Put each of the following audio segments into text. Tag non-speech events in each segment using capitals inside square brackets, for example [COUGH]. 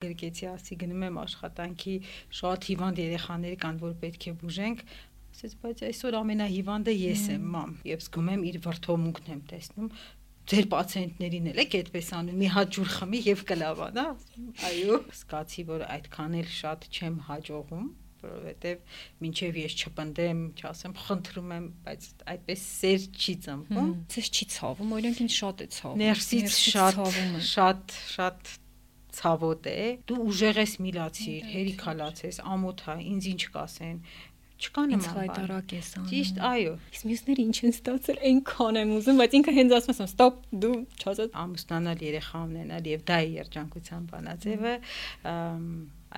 գրկեցի ասի գնում եմ աշխատանքի շատ հիվանդ երեխաներ կան որ պետք է բուժենք ասեց բայց այսօր ամենահիվանդը ես եմ մամ եւ զգում եմ իր վրթոմունքն եմ տեսնում ձեր պացիենտներին էլ եք այդպես անում մի հատ ջուր խմի եւ կլավանա այո սկացի որ այդքան էլ շատ չեմ հաջողում որովհետև մինչև ես չպնդեմ, չասեմ, խնդրում եմ, բայց այդպես սեր չի ծնվում։ Ձեզ չի ցավում, օրինակ ինձ շատ է ցավում։ Ներսից շատ շատ շատ ցավոտ է։ Դու ուժեղ ես միլացիր, հերիքալացես, ամոթ է, ինձ ինչ կասեն չկա նման բան։ Խայտարակ ես անում։ Ճիշտ, այո։ Իսկ մյուսները ինչ են ստացել, այնքան եմ ուզում, բայց ինքը հենց ասում եմ, ստոպ, դու չասած ամուսնանալ երեխա ունենալ եւ դա է երջանկության բանաձևը,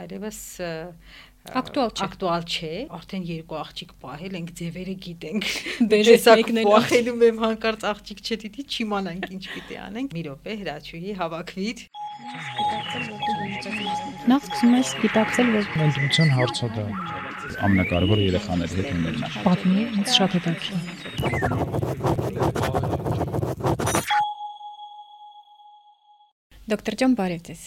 այլևս ակտուալ չէ ակտուալ չէ արդեն երկու աղջիկ պահել ենք ձևերը գիտենք [LAUGHS] դերես մեկնել ախելում եմ հանկարծ աղջիկ չդիտի չիմանանք ինչ պիտի անենք մի րոպե հրաչուհի հավաքվիր Նախ սկսում ես գիտակցել, որ ընտրության հարցը դա. Ամենակարևորը երեխաների հետ ունենալը։ Պատմի, ինձ շատ հետաքրքիր։ Դոկտոր ջան, բարև ձեզ։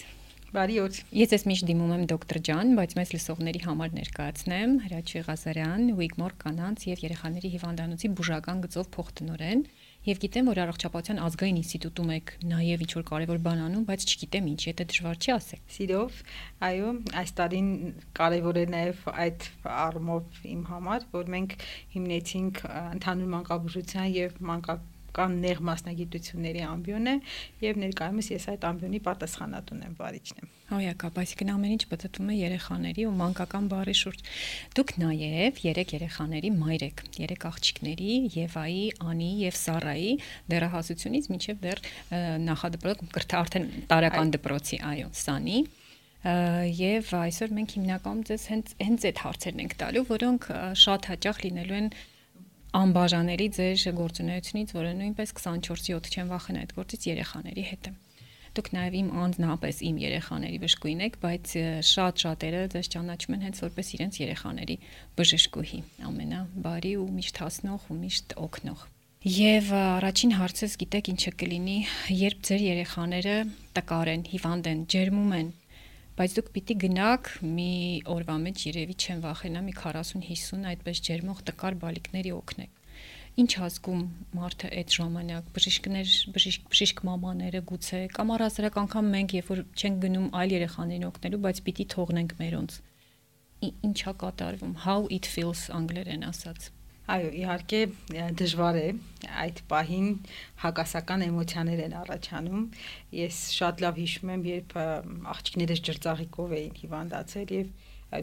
Բարի օր։ Ես ես միշտ դիմում եմ դոկտոր ջան, բայց մեծ լսողների համար ներկայացնեմ Հրաչի Ղազարյան, Wigmore կանանց եւ երեխաների հիվանդանոցի բուժական գծով փոխտնօրեն եւ գիտեմ, որ առողջապահության ազգային ինստիտուտում եք նաեւ ինչ որ կարեւոր բան անում, բայց չգիտեմ ինչ, եթե դժվար չի ասեք։ Սիրով, այո, այս տարին կարեւոր է նաեւ այդ առումով իմ համար, որ մենք հիմնեցինք ընդհանուր մանկաբուժության եւ մանկական կան նեղ մասնագիտությունների ամբիոն է եւ ներկայումս ես այդ ամբիոնի պատասխանատուն եմ, վարիչն եմ։ Հոյակապ, այսինքն ամեն ինչ բծտում է երեխաների ու մանկական բարի շուրջ։ Դուք նաեւ երեք երեխաների մայր եք, երեք աղջիկների Եվայի, Անի եւ Սարայի դեռահասությունից մինչեւ դեռ նախադպրոց արդեն տարական դպրոցի, այո, Սանի եւ այսօր մենք հիմնականում ձեզ հենց հենց այդ հարցերն ենք տալու, որոնք շատ հաճախ լինելու են անբաժանելի ձեր գործունեությունից, որը նույնպես 24/7 չեն վախենա այդ գործից երեխաների հետ։ Դուք նաև իմ անձնապես իմ երեխաների բժշկուին եք, բայց շատ շատերը ձեզ ճանաչում են հենց որպես իրենց երեխաների բժշկուհի, ամենաբարի ու միշտ հասնող ու միշտ օգնող։ Եվ առաջին հարցս գիտեք ինչը կլինի, երբ ձեր երեխաները տկար են, հիվանդ են, ջերմում են, բայց դուք պիտի գնաք մի օրվա մեջ երևի չեմ վախենա մի 40-50 այդպես ջերմող տկար բալիկների օգնեք ինչ հասկում մարդը այդ ժամանակ բժիշկներ բժիշկ բժիշկ մամաները գուցե կամ առասարակ անգամ մենք երբ որ չենք գնում այլ երեխաներին օգնելու բայց պիտի թողնենք մերոնց ինչա կատարվում how it feels անգլերեն ասած Այո, իհարկե դժվար է այդ պահին հակասական էմոցիաներ են առաջանում։ Ես շատ լավ հիշում եմ, երբ աղջիկներս ջրծաղիկով էին հիվանդացել եւ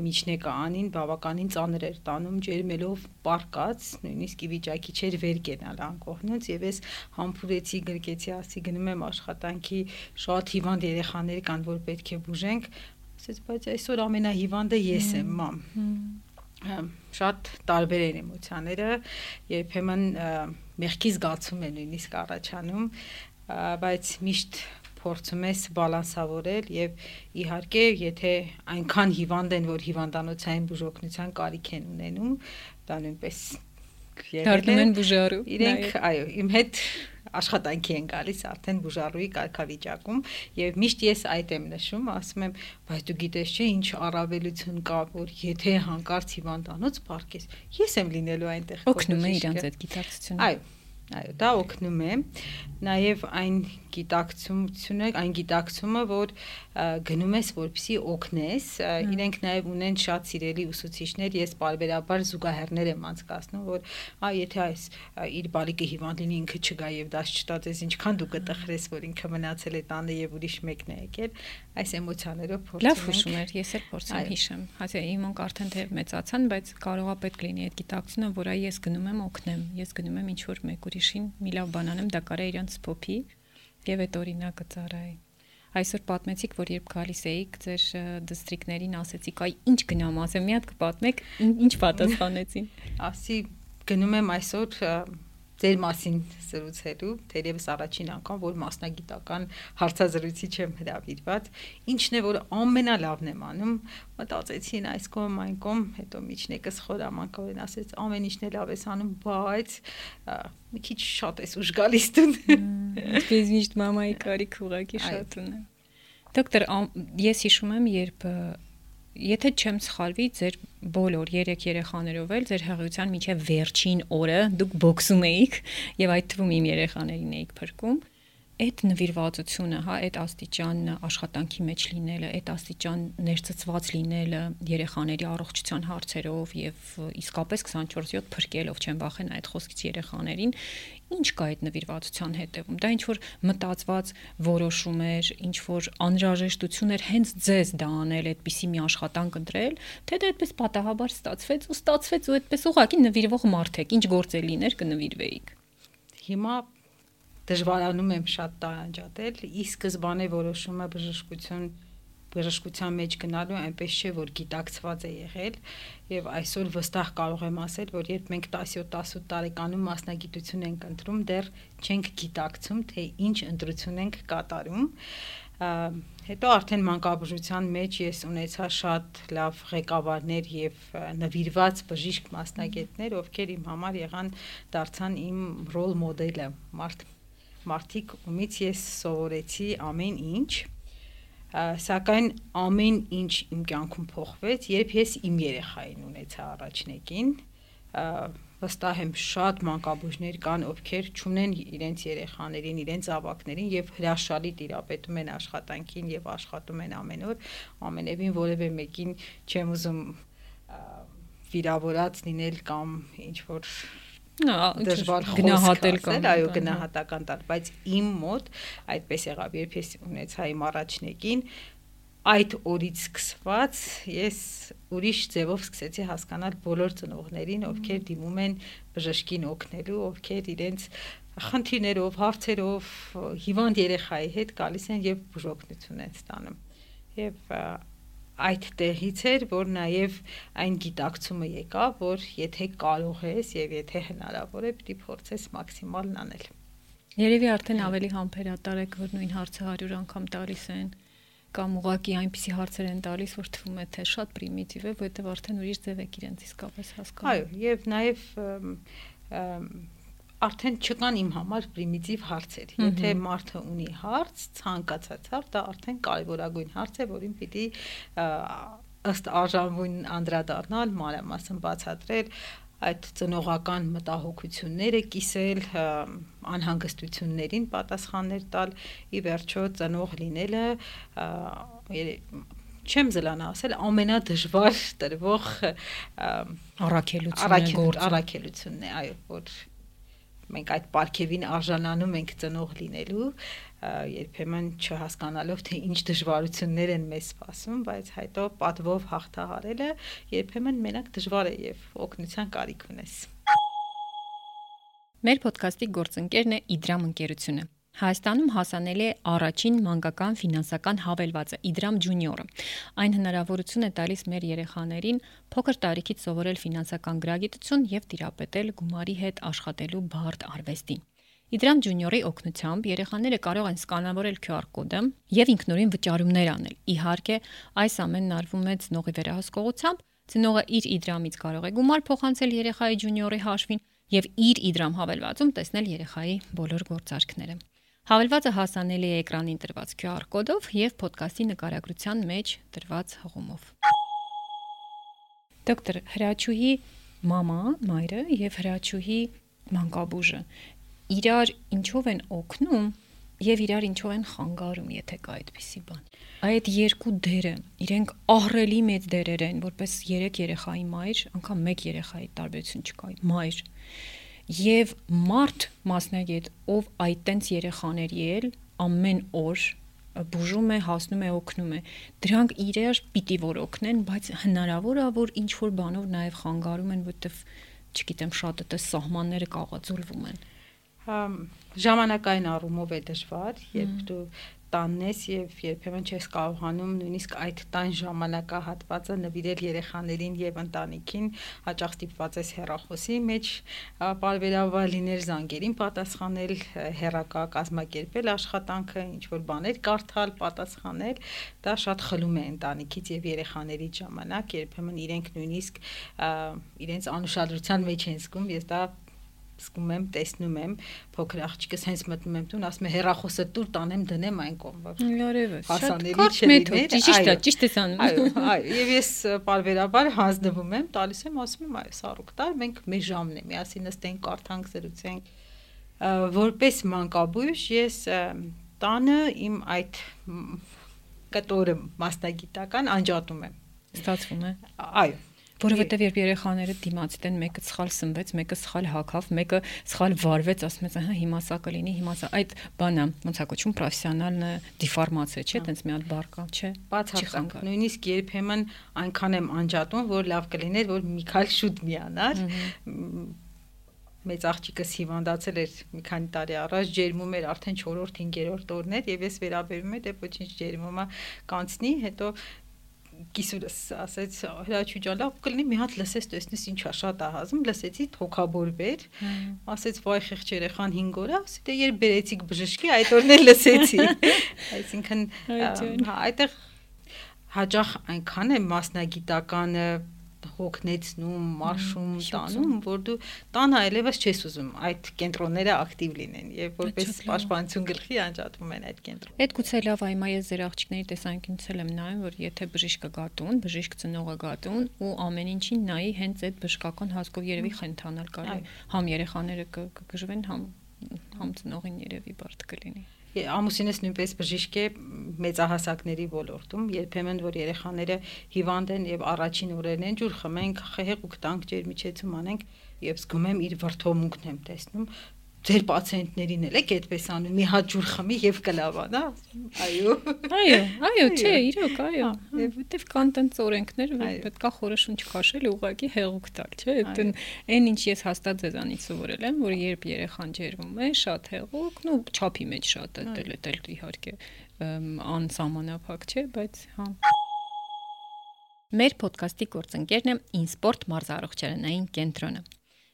միջնեկը անին բավականին ծանր էր տանում ջերմելով պարկած, նույնիսկ ի վիճակի չէր վեր կենալ անկողնուց եւ ես համբուրեցի գրկեցի, ասի գնում եմ աշխատանքի շատ հիվանդ երեխաներ կան, որ պետք է բուժենք, ասեց, բայց այսօր ամենահիվանդը ես եմ, մամ շատ տարբեր են էմոցիաները, երբեմն մեղքի զգացում է նույնիսկ առաջանում, բայց միշտ փորձում ես բալանսավորել եւ իհարկե եթե այնքան հիվանդ են որ հիվանդանոցային բուժօգնության կարիք են ունենում դա նույնպես դառնում են բուժարու իրենք այո իմ հետ աշխատանքի են գալիս արդեն բուժարուի կարգավիճակում եւ միշտ ես այդ եմ նշում, ասում եմ, բայց դու գիտես չէ ինչ առավելություն կա, որ եթե հանկարծ հիվանդանոց պարկես, ես եմ լինելու այնտեղ։ Օգնում է իրանց այդ գիտակցությունը։ Այո, այո, դա օգնում է։ Նաև այն գիտակցությունը, այն գիտակցումը, որ գնում ես որպեսի օգնես, իրենք նաև ունեն շատ սիրելի ուսուցիչներ, ես բարբերաբար զուգահեռներ եմ անցկացնում, որ այ եթե այս իր բալիկը հիվանդ լինի ինքը չգա եւ դաս չտածես, ինչքան դու կտխրես, որ ինքը մնացել է տանը եւ ուրիշ մեկն է եկել, այս էմոցիաներով փորձում Լավ հուշում էր, ես էլ փորձում հիշեմ։ Հասե իմանք արդեն թե մեծացան, բայց կարողա պետք լինի այդ գիտակցությունը, որ այ ես գնում եմ օգնեմ, ես գնում եմ ինչ որ մեկ ուրիշին մի լավ բան անեմ, դա կարա իրանց փոփի եւ այդ օրինակը ծառայի։ Այսօր պատմեցիք, որ երբ գալիս էիք ձեր դիստրիկտներին ասեցիք, այ ինչ գնամ ասեմ, մի հատ կպատմեք, ինչ պատասխանեցին։ Ասի գնում եմ այսօր ձեր մասին զրուցելու, թերևս առաջին անգամ, որ մասնագիտական հարցազրույցի չեմ հրավիրված, ինչն է որ ամենալավն եմ անում, մտածեցին այս կողմ այն կողմ, հետո միջնեկս խորամանկորեն ասեց ամեն ինչն է լավ ես անում, բայց մի քիչ շատ ես ուժ գալիս դու։ Ես միշտ մամայի կարիք ուղակի շատ ունեմ։ Դոկտոր, ես հիշում եմ, երբ Եթե չեմ սխալվի, ձեր բոլոր 3 երեխաներով էլ ձեր հղիության միջև վերջին օրը դուք բոքսում էիք եւ այդ թվում իմ երեխաներին էիք փրկում այդ նվիրվածությունը, հա, այդ աստիճան աշխատանքի մեջ լինելը, այդ աստիճան ներծծված լինելը երեխաների առողջության հարցերով եւ իսկապես 24/7 փրկելով չեն վախենա այդ խոսքից երեխաներին, ինչ կա այդ նվիրվածության հետևում։ Դա ինչ որ մտածված որոշում էր, ինչ որ անհրաժեշտություն էր հենց ձեզ դա անել, այդպիսի մի աշխատանք ընտրել, թե դա այդպես պատահաբար ստացվեց ու ստացվեց ու այդպես ուղակի նվիրվող մարդ եք, ինչ գործ է լիներ կնվիրվեիք։ Հիմա դժվարանում եմ շատ տարանջատել, ի սկզբանե որոշումը բժշկություն բժշկության մեջ գնալու այնպես չէ որ գիտակցված է եղել եւ այսօր վստահ կարող եմ ասել որ երբ մենք 17-18 տարեկանում մասնագիտություն ենք ընտրում դեռ չենք գիտակցում թե ինչ ընտրություն ենք կատարում հետո արդեն մանկաբուժության մեջ ես ունեցա շատ լավ ղեկավարներ եւ նվիրված բժիշկ մասնագետներ ովքեր իմ համար եղան դարձան իմ ռոլ մոդելը մարդ մարդիկ ումից ես սովորեցի ամեն ինչ սակայն ամեն ինչ իմ կյանքում փոխվեց երբ ես իմ երեխային ունեցա առաջնեկին վստահ եմ շատ մանկաբույժներ կան ովքեր ճունեն իրենց երեխաներին, իրենց ավակներին եւ հրաշալի տիրապետում են աշխատանքին եւ աշխատում են ամեն օր ամենևին որևէ մեկին չեմ ուզում վիրավորած լինել կամ ինչ որ դժվար գնահատել կամ այո գնահատական տալ, բայց իմ մոտ այդպես եղավ, երբ ես ունեցա իմ առաջնեկին, այդ օրից սկսված ես ուրիշ ձևով սկսեցի հասկանալ բոլոր ծնողներին, ովքեր դիմում են բժշկին օգնելու, ովքեր իրենց խնդիրներով, հարցերով, հիվանդ երեխայի հետ գալիս են եւ բուժօգնություն են ստանում։ Եվ այդ տեղից էր, որ նաև այն գիտակցումը եկա, որ եթե կարող ես եւ եթե հնարավոր է, պիտի փորձես մաքսիմալն անել։ Երևի արդեն ավելի համբերատար եք, որ նույն հարցը 100 անգամ տալիս են կամ ուղակի այնպիսի հարցեր են տալիս, որ թվում է թե շատ պրիմիտիվ է, որովհետև արդեն ուրիշ ձև եք իրենց իսկապես հասկանում։ Այո, եւ նաեւ արդեն չկան իմ համար պրիմիտիվ հարցեր։ Եթե մարդը ունի հարց, ցանկացած հարց, դա արդեն կարևորագույն հարց է, որին պիտի ըստ արժանվույն անդրադառնալ, մանրամասն բացատրել այդ ծնողական մտահոգությունները կիսել, անհանգստություններին պատասխաններ տալ, ի վերջո ծնող լինելը չեմ զլանա ասել ամենադժվար տրվող առաքելությունն է գործ առաքելությունն է այո որ մենք այդ ապարքևին արժանանում ենք ծնող լինելու երբեմն չհասկանալով թե ինչ դժվարություններ են մեզ սպասում, բայց հետո պատվով հաղթահարելը երբեմն մենակ դժվար է եւ օգնության կարիք ունես։ Մեր ոդկասթի գործընկերն է Իդրամ ընկերությունը։ Հայաստանում հասանելի է առաջին մանկական ֆինանսական հավելվածը Իդրամ Ջունիորը։ Այն հնարավորություն է տալիս մեր երեխաներին փոքր տարիքից սովորել ֆինանսական գրագիտություն եւ տիրապետել գումարի հետ աշխատելու բարդ արվեստին։ Իդրամ Ջունիորի օգնությամբ երեխաները կարող են սկանավորել QR կոդը եւ ինքնուրույն վճարումներ անել։ Իհարկե, այս ամենն արվում է ծնողի վերահսկողությամբ, ծնողը իր Իդրամից կարող է գումար փոխանցել երեխայի Ջունիորի հաշվին եւ իր Իդրամ հավելվածում տեսնել երեխայի բոլոր գործարքները։ Հավելվածը հասանելի է էկրանին տրված QR կոդով եւ ոդկասթի նկարագրության մեջ տրված հղումով։ Դոկտոր Հրաչուհի մամա, մայրը եւ Հրաչուհի մանկաբույժը իրար ինչով են օգնում եւ իրար ինչով են խանգարում, եթե կա այդպիսի բան։ Այդ երկու դերը, իրենք ահռելի մեծ դերեր են, որպես 3 երեխայի մայր, անգամ 1 երեխայի տարբերություն չկա, մայր եւ մարդ մասնագետ, ով այդ տենց երեխաների էլ ամեն օր բուժում է, հասնում է, օգնում է։ Դրանք իրար պիտի որ օգնեն, բայց հնարավոր է որ ինչ որ բանով նաև խանգարում են, որտեվ չգիտեմ, շատը դե սահմանները կաղաձուլվում են։ Հա ժամանակային առումով է դժվար, երբ դու տանն ես եւ երբեմն չես կարողանում նույնիսկ այդ տան ժամանակահատվածը նվիրել երեխաներին եւ ընտանիքին հաճախ ստիպված ես հեռախոսի մեջ բարբերաբար լինել զանգերին պատասխանել հեռակա կազմակերպել աշխատանքը ինչ որ բաներ կարդալ պատասխանել դա շատ խլում է ընտանիքից եւ երեխաների ժամանակ երբեմն իրենք նույնիսկ իրենց անուշադրության մեջ են զգում ես դա զգում եմ, տեսնում եմ, փոքր աղջիկս հենց մտնում եմ տուն, ասում է հերախոսը տուր տանեմ դնեմ այն կողմ։ Լարևս։ Հասանելի չլիներ։ Ճիշտ է, ճիշտ ես անում։ Այո, այո, եւ ես բարբերաբար հանձնվում եմ, տալիս եմ, ասում եմ, այո, սառուկ տար, մենք մեր ժամն է, միասին նստենք, կարդանք, զրուցենք։ Որպես մանկաբույժ ես տանը իմ այդ կտորը մասնագիտական անջատում եմ։ Ստացվում է։ Այո որովհետև երբ երեխաները դիմացի տեն մեկը սխալ սնվեց, մեկը սխալ հակավ, մեկը սխալ վարվեց, ասում ես, ահա հիմա սա կլինի, հիմա սա այդ բանը ոնց է կոչվում պրոֆեսիոնալ դիֆորմացիա, չէ՞, տենց մի հատ բառ կա, չէ։ Բացարձակ։ Նույնիսկ երբեմն այնքան եմ անջատում, որ լավ կլիներ, որ մի քիչ շուտ միանար մեծ աղջիկս հիվանդացել էր մի քանի տարի առաջ, ջերմում էր արդեն 4-րդ, 5-րդ օրն էր եւ ես վերաբերում եմ, դե ոչինչ ջերմումա կանցնի, հետո կիսուրս ասեց հրաչու ջան լավ կլինի մի հատ լսես տեսնես ինչա շատ է հազում լսեցի թոքաբորբեր ասեց վայ խեղճ երեխան 5 օր ասի դե երբ բերեցիք բժշկի այդ օրն էլ լսեցի [LAUGHS] այսինքն այդտեղ հաջող այնքան է մասնագիտականը հոգնեցնում, մարշում, տանում, որ դու տան այլևս չես ուզում այդ կենտրոնները ակտիվ լինեն եւ որպես պաշտպանություն գլխի անջատվում են այդ կենտրոն։ Այդ գուցե լավ այ մայ ես ձեր աղջիկների տեսանկյունից եմ նայում, որ եթե բժիշկը գատուն, բժիշկ ծնողը գատուն ու ամեն ինչին նայի հենց այդ բժշկական հասկով երևի խենթանալ կարելի։ Համ երեխաները կգժվեն, համ համ ծնողին երևի բարդ կլինի ամուսինս նույնպես բժիշկ է մեծահասակների ոլորտում երբեմն որ երեխաները հիվանդ են եւ առաջին օրերն են ջուր խմենք խեղեգուկ տանք ջերմիջեցում անենք եւ զգում եմ իր վրթոմունքն եմ տեսնում ձեր պացիենտներին էլ եք այդպես անում մի հատ ջուր խմի եւ կլավանա այո այո այո չէ իրոք այո եւ որտեվ կան տենց օրենքներ որ պետքա խորը շունչ քաշել ուղակի հեղուկ տալ չէ այդն այն ինչ ես հաստատ ձեզանից սովորել եմ որ երբ երեխան ջերվում է շատ հեղուկ նու չափի մեջ շատ է դել դել իհարկե անսահմանափակ չէ բայց հա Մեր ոդկասթի գործընկերն է Ինսպորտ մարզարողջարանային կենտրոնը։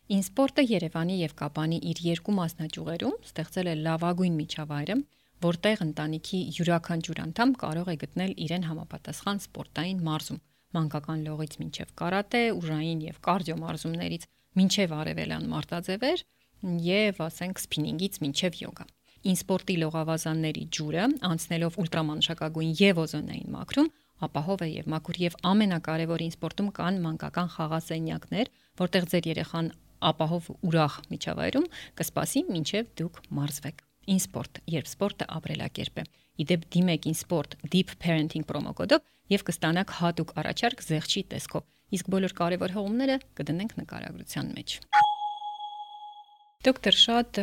Ինսպորտը Երևանի եւ Կապանի իր երկու մասնաճյուղերում ստեղծել է լավագույն միջավայրը, որտեղ ընտանիքի յուրաքանչյուր անդամ կարող է գտնել իրեն համապատասխան սպորտային մարզում, մանկական լողից մինչև կարատե, ուժային եւ կարդիո մարզումներից մինչև արևելյան մարտաձևեր եւ ասենք սփինինգից մինչև յոգա։ Ինսպորտի լողավազանների ջուրը, անցնելով ուլտրամանշակագույն եւ օզոնային մակրում, ապահով է եւ մաքուր եւ ամենակարևոր ինսպորտում կան մանկական խաղասենյակներ, որտեղ ձեր երեխան ապահով ուրախ միջավայրում կսպասի մինչև դուք մարզվեք։ InSport, երբ սպորտը ապրելակերպ է։ Իդեպ դիմեք InSport Deep Parenting պրոմոկոդով եւ կստանաք հատուկ առաջարկ զեղչի տեսքով։ Իսկ բոլոր կարևոր հողումները կդնենք նկարագրության մեջ։ Դոկտոր շատ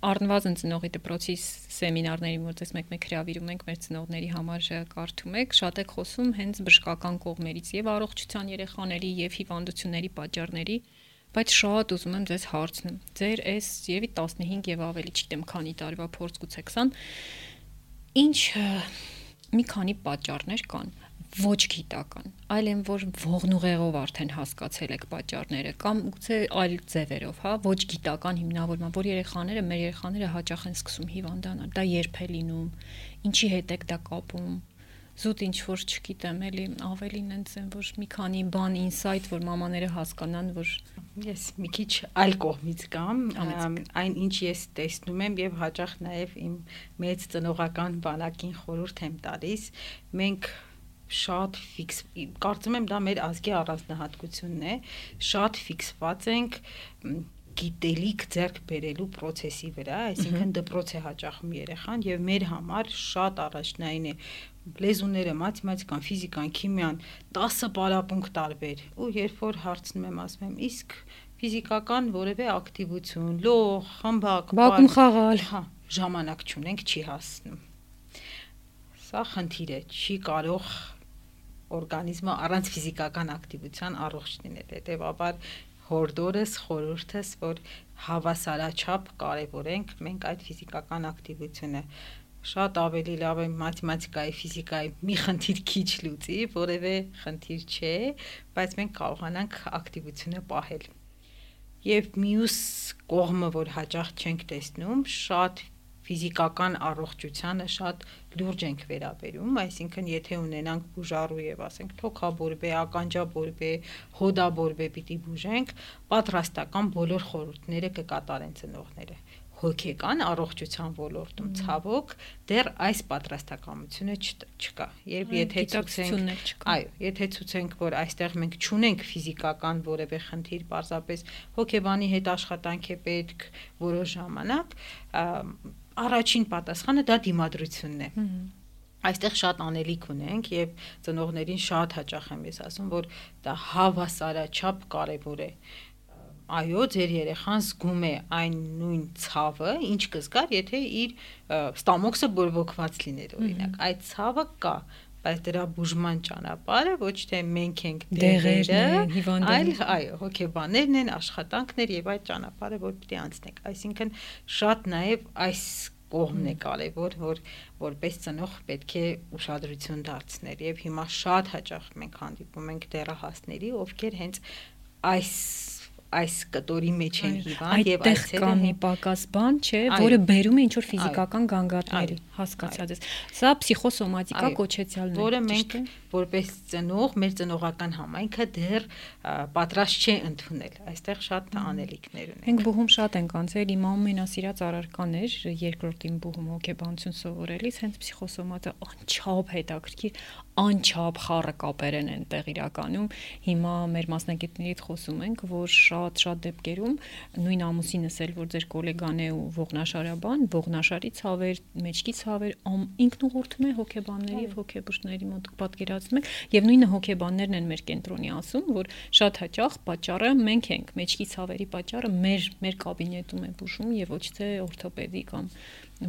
առնվազն ծնողի դպրոցի սեմինարների մոտես մեկ-մեկ հրավիրում ենք մեր ծնողների համար կարդում եք, շատ եք խոսում հենց բժշկական կողմերից եւ առողջության երեխաների եւ հիվանդությունների պատճառների բայց շատ ուզում եմ ձեզ հարցնեմ։ Ձեր այս եւի 15 եւ ավելի, չգիտեմ, քանի տարվա փորձ գուցե 20 ինչ մի քանի պատճառներ կան ոչ գիտական, այլ են որ ողնուղեղով արդեն հասկացել եք պատճառները կամ գուցե այլ ձևերով, հա, ոչ գիտական հիմնավորման, որ երեխաները, մեր երեխաները հաճախ են սկսում հիվանդանալ։ Դա երբ է լինում, ինչի հետ եք դա կապում զուտ ինչ որ չգիտեմ, էլի ավելին այնց են որ մի քանի բան ինսայթ, որ մամաները հասկանան, որ ես մի քիչ այլ կողմից կամ այն ինչ ես տեսնում եմ եւ հաճախ նաեւ իմ մեծ ծնողական բանակին խորհուրդ եմ տալիս, մենք շատ ֆիքս կարծում եմ դա մեր ազգի առանձնահատկությունն է շատ ֆիքսված ենք գիտելիք ձեռք բերելու process-ի վրա, այսինքն դպրոց է հաճախում երեխան եւ մեր համար շատ առաջնային է լեզուները, մաթեմատիկան, ֆիզիկան, քիմիան 10 պարապմունք տարբեր։ Ու երբ որ հարցնում եմ, ասում եմ, իսկ ֆիզիկական որևէ ակտիվություն, լող, խմբակ, բակում խաղալ, հա, ժամանակ չունենք, չի հասնում։ Սա խնդիր է, չի կարող օրգանիզմը առանց ֆիզիկական ակտիվության առողջ լինել։ Հետևաբար հորդորս, խորհուրդս, որ հավասարաչափ կարևորենք մենք այդ ֆիզիկական ակտիվությունը շատ ավելի լավ է մաթեմատիկայի, ֆիզիկայի մի խնդիր քիչ լուծի, որևէ խնդիր չէ, բայց մենք կարողանանք ակտիվությունը պահել։ Եվ մյուս կողմը, որ հաճախ չենք տեսնում, շատ ֆիզիկական առողջությանը շատ լուրջ ենք վերաբերում, այսինքն եթե ունենանք բուժառու եւ ասենք թոքաբորբե, ականջաբորբե, հոդաբորբե պիտի բուժենք, պատրաստական բոլոր խորհուրդները կկատարեն ծնողները հոգեկան առողջության ոլորտում ցավոք դեռ այս պատրաստակամությունը չկա։ Երբ եթե ցուցենք, այո, եթե ցուցենք, որ այստեղ մենք չունենք ֆիզիկական որևէ խնդիր, պարզապես հոգեբանի հետ աշխատանք է պետք որոշ ժամանակ, առաջին պատասխանը դա դիմադրությունն է։ Այստեղ շատ անելիք ունենք եւ ծնողներին շատ հաճախ եմ ես ասում, որ դա հավասարաչափ կարեւոր է այո, ձեր երեխան զգում է այն նույն ցավը, ինչ կզգար, եթե իր ստամոքսը բորբոքված լիներ, օրինակ։ Այդ ցավը կա, բայց դրա բուժման ճանապարհը ոչ թե մենք ենք դեղերը, այլ այո, հոգեբաններն են, աշխատանքներ եւ այդ ճանապարհը որ պիտի անցնենք։ Այսինքն շատ նաեւ այս կողմն է կարևոր, որ որպես ծնող պետք է ուշադրություն դարձնել եւ հիմա շատ հաճախ մենք հանդիպում ենք դեռահասների, ովքեր հենց այս այս կտորի մեջ են հիվանդ եւ այցերը կա մի պակաս բան, չէ, որը բերում է ինչ որ ֆիզիկական գանգատների, հասկացած ես։ Սա փսիխոսոմատիկա կոչեցյալն է, որը մենք որպես ծնող մեր ծնողական համայնքը դեռ պատրաստ չէ ընդունել։ Այստեղ շատ անելիքներ ունենք։ Մենք բուհում շատ ենք անցել, իմ ամենասիրած առարկան էր երկրորդին բուհում հոգեբանություն սովորելիս, հենց փսիխոսոմատը անչափ հետաքրքիր, անչափ խառը կապերեն են տեղ իրականում։ Հիմա մեր մասնակիցներից խոսում ենք, որ շատ-շատ դեպքերում նույն ամուսինս էլ որ ձեր գոլեգան է ու ողնաշարաբան, ողնաշարի ցավեր, մեջքի ցավեր ինքնուղղորդում է հոգեբանների եւ հոգեբուժների մոտ պատկերացնում եք եւ նույնը հոգեբաններն են մեր կենտրոնի ասում, որ շատ հաճախ պատճառը մենք ենք, մեջքի ցավերի պատճառը մեր մեր կաբինետում է բուժում եւ ոչ թե օրթոպեդի կամ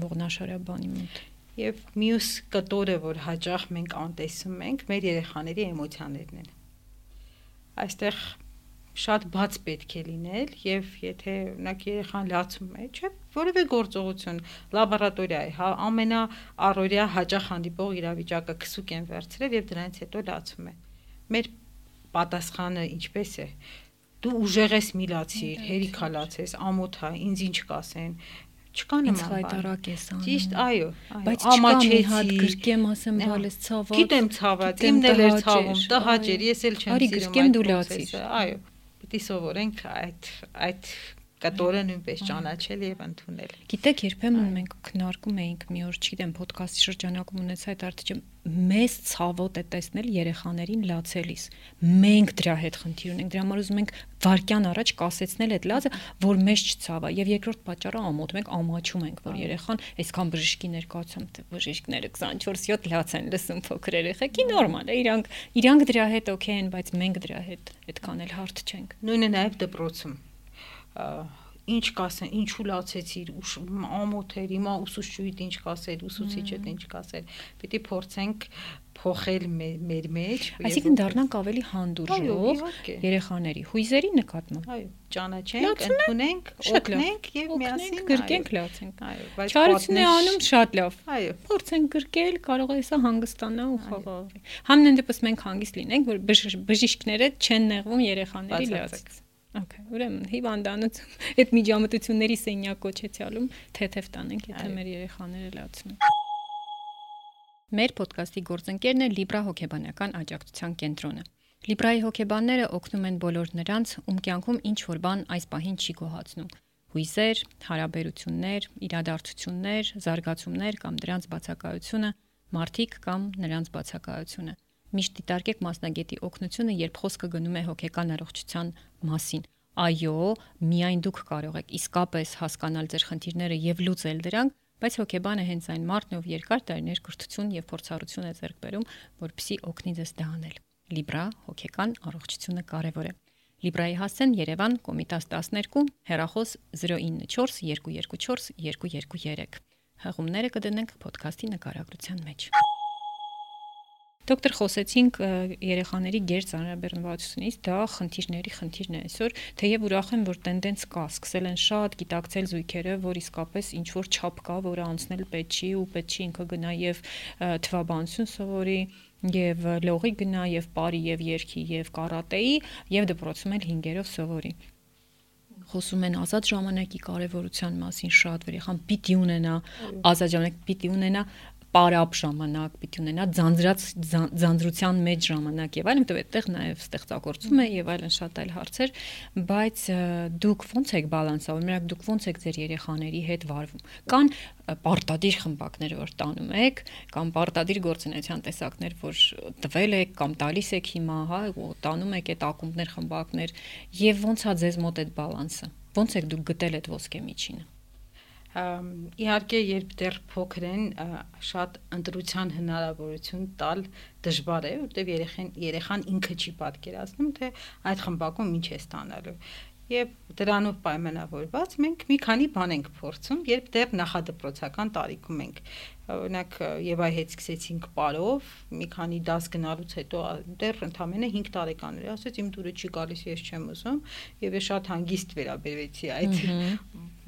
ողնաշարաբանի մոտ եւ մյուս կտորը, որ հաճախ մենք անտեսում ենք, մեր երեխաների էմոցիաներն են։ Այստեղ շատ բաց պետք է լինել եւ եթե օրինակ երեխան լացում է, չէ, որևէ գործողություն, լաբորատորիա է, հա, ամենա առօրյա հաճախ հանդիպող իրավիճակը քսուկ են վերցրել եւ դրանից հետո լացում է։ Մեր պատասխանը ինչպես է։ Դու ուժեղ ես մի լացիր, հերիքա լացես, ամոթ է, ինձ ինչ կասեն, չկա նման բան։ Հայտարակ ես անում։ Ճիշտ, այո, բայց ամաչեցի, հատ գրկեմ, ասեմ, բալես ցավա։ Գիտեմ ցաված, իմն էլ էր ցավում, տհաճեր, ես էլ չեմ սիրում այդ process-ը։ Այո պիտի սովորենք այդ այդ կտորը նույնպես ճանաչել եւ ընդունել։ Գիտեք, երբեմն մենք քննարկում էինք մի օր, չգիտեմ, ոդկասթի շրջանակում ունեցա այդ արդյունքը մեզ ցավոտ է տեսնել երեխաներին լացելիս։ Մենք դրա հետ խնդիր ունենք։ Դրա համար ուզում ենք վարքյան առաջ կասեցնել այդ լացը, որ մեզ չցավա։ Եվ երկրորդ պատճառը ամոթ մենք ամաչում ենք, որ երեխան այսքան բժշկի ներկայացում բժիշկները 24/7 լաց են լսում փոքր երեխեքի նորմալ է։ Իրանք իրանք դրա հետ օքեյ են, բայց մենք դրա հետ այդքան էլ հարթ չենք։ Նույնը նաև դպրոցում ինչ կասեն, ինչու լացեցիր, ամոթեր, հիմա ուսուցչուհիդ ինչ կասեր, ուսուցիչդ ինչ կասեր։ Պիտի փորձենք փոխել մեր մեջ։ Այսինքն դառնանք ավելի հանդուրժող երեխաների հույզերի նկատմամբ։ Այո, ճանաչենք, ընդունենք, օգնենք եւ միասին գրկենք, լացենք։ Այո, բայց Չարություն է անում շատ լավ։ Այո, փորձենք գրկել, կարող է սա հանգստանա ու խաղաղի։ Համեն դեպս մենք հանգիստ լինենք, որ բժիշկները չեն նեղվում երեխաների լացից։ Okay, ուրեմն հիվանդանոցում այդ միջամտությունների սենյակ կոչեցյալում թեթև տանենք, եթե մեր երեխաները լացնում են։ Մեր ոդկասթի գործընկերն է Libra հոգեբանական աջակցության կենտրոնը։ Libra-ի հոգեբանները օգնում են բոլոր նրանց, ում կյանքում ինչ որ բան այս պահին չի գոհացնում։ Հույզեր, հարաբերություններ, իրադարձություններ, զարգացումներ կամ դրանց բացակայությունը, մարդիկ կամ նրանց բացակայությունը միշտ դիտարկեք մասնագետի օգնությունը, երբ խոսքը գնում է հոգեկան առողջության մասին։ Այո, միայն դուք կարող եք իսկապես հասկանալ ձեր խնդիրները եւ լուծել դրանք, բայց հոգեբանը հենց այն մարդն ով երկար տարիներ կրթություն եւ փորձառություն է ձեռք բերում, որպեսզի օգնի ձեզ դա անել։ Libra հոգեկան առողջությունը կարևոր է։ Libra-ի հասցեն Երևան Կոմիտաս 12 հեռախոս 094 224 223 Հղումները կդնենք ոդքասթի նկարագրության մեջ։ Դոկտոր խոսեցինք երեխաների գերծանրաբեռնվածությունից, դա խնդիրների խնդիրն է այսօր, թեև ուրախ եմ, որ տենդենց կա, սկսել են շատ գիտակցել զույգերը, որ իսկապես ինչ որ չափ կա, որը անցնել պետք չի ու պետք չի ինքը գնա եւ թվաբանություն սովորի եւ լողի գնա եւ բարի եւ երկի եւ կարատեի եւ դպրոցում էլ 5-երով սովորի խոսում են ազատ ժամանակի կարևորության մասին շատ, որ երեխան պիտի ունենա ազատ ժամանակ, պիտի ունենա պարապ ժամանակ, պիտի ունենա ձանձրած ձանձրության մեջ ժամանակ եւ այլն, որտեղ այդտեղ նաեւ ստեղծագործում է եւ այլն շատ այլ հարցեր, բայց դուք ո՞նց եք բալանսավորում, մենակ դուք ո՞նց եք ձեր երեխաների հետ վարվում։ Կան պարտադիր խմբակներ, որ տանում եք, կամ պարտադիր գործունեության տեսակներ, որ տվել եք կամ տալիս եք հիմա, հա, ու տանում եք այդ ակումբներ, խմբակներ, եւ ո՞նց է ձեզ մոտ այդ բալանսը։ Ոնց եք դուք գտել այդ ոսկե միջինը իհարկե երբ դեռ փոքր են շատ ընտրության հնարավորություն տալ դժվար է որտեվ երեխան երեխան ինքը չի պատկերացնում թե այդ խմբակում ինչ է ստանալու եւ դրանով պայմանավորված մենք մի քանի բան ենք փորձում, երբ դեռ նախադպրոցական տարիքում ենք։ Օրինակ եւ այ հետ սկսեցինք պարով, մի քանի դաս գնալուց հետո դեռ ընդամենը 5 տարեկան էր, ասեց իմ դուրը չի գալիս, ես չեմ ուզում, եւ ես շատ հանգիստ վերաբերվեցի այդ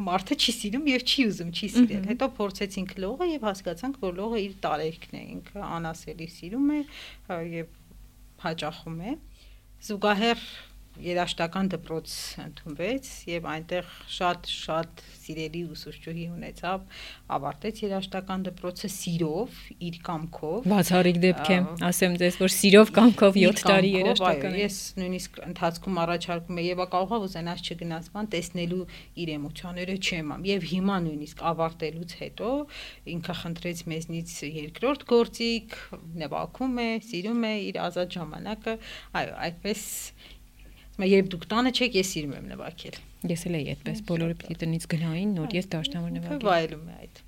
մարդը չի սիրում եւ չի ուզում, չի սիրել։ Հետո փորձեցինք լողը եւ հասկացանք, որ լողը իր տարերքն է, ինքը անասելի սիրում է եւ հաճախում է։ Զուգահեռ երաշտական դպրոց ընդունվեց եւ այնտեղ շատ շատ սիրելի ուսուցչուհի ունեցավ, ավարտեց երաշտական դպրոցը սիրով, իր կամքով։ Բացառիկ դեպք է, ասեմ ձեզ, որ սիրով կամքով 7 տարի երաշտական։ Ես նույնիսկ ընթացքում առաջարկում եմ եւ կարողա ուզենաս չգնաս բան տեսնելու իր էմոցիաները չեմ ամ եւ հիմա նույնիսկ ավարտելուց հետո ինքը խնդրեց մեզնից երկրորդ գործիք, նվագում է, սիրում է իր ազատ ժամանակը, այո, այդպես երբ դուք տանը չեք, ես սիրում եմ նվագել։ Ես էլ էի այդպես, բոլորը պիտի տնից գնային, նոր ես դաշնամուր նվագել։ Վայելում է այդ։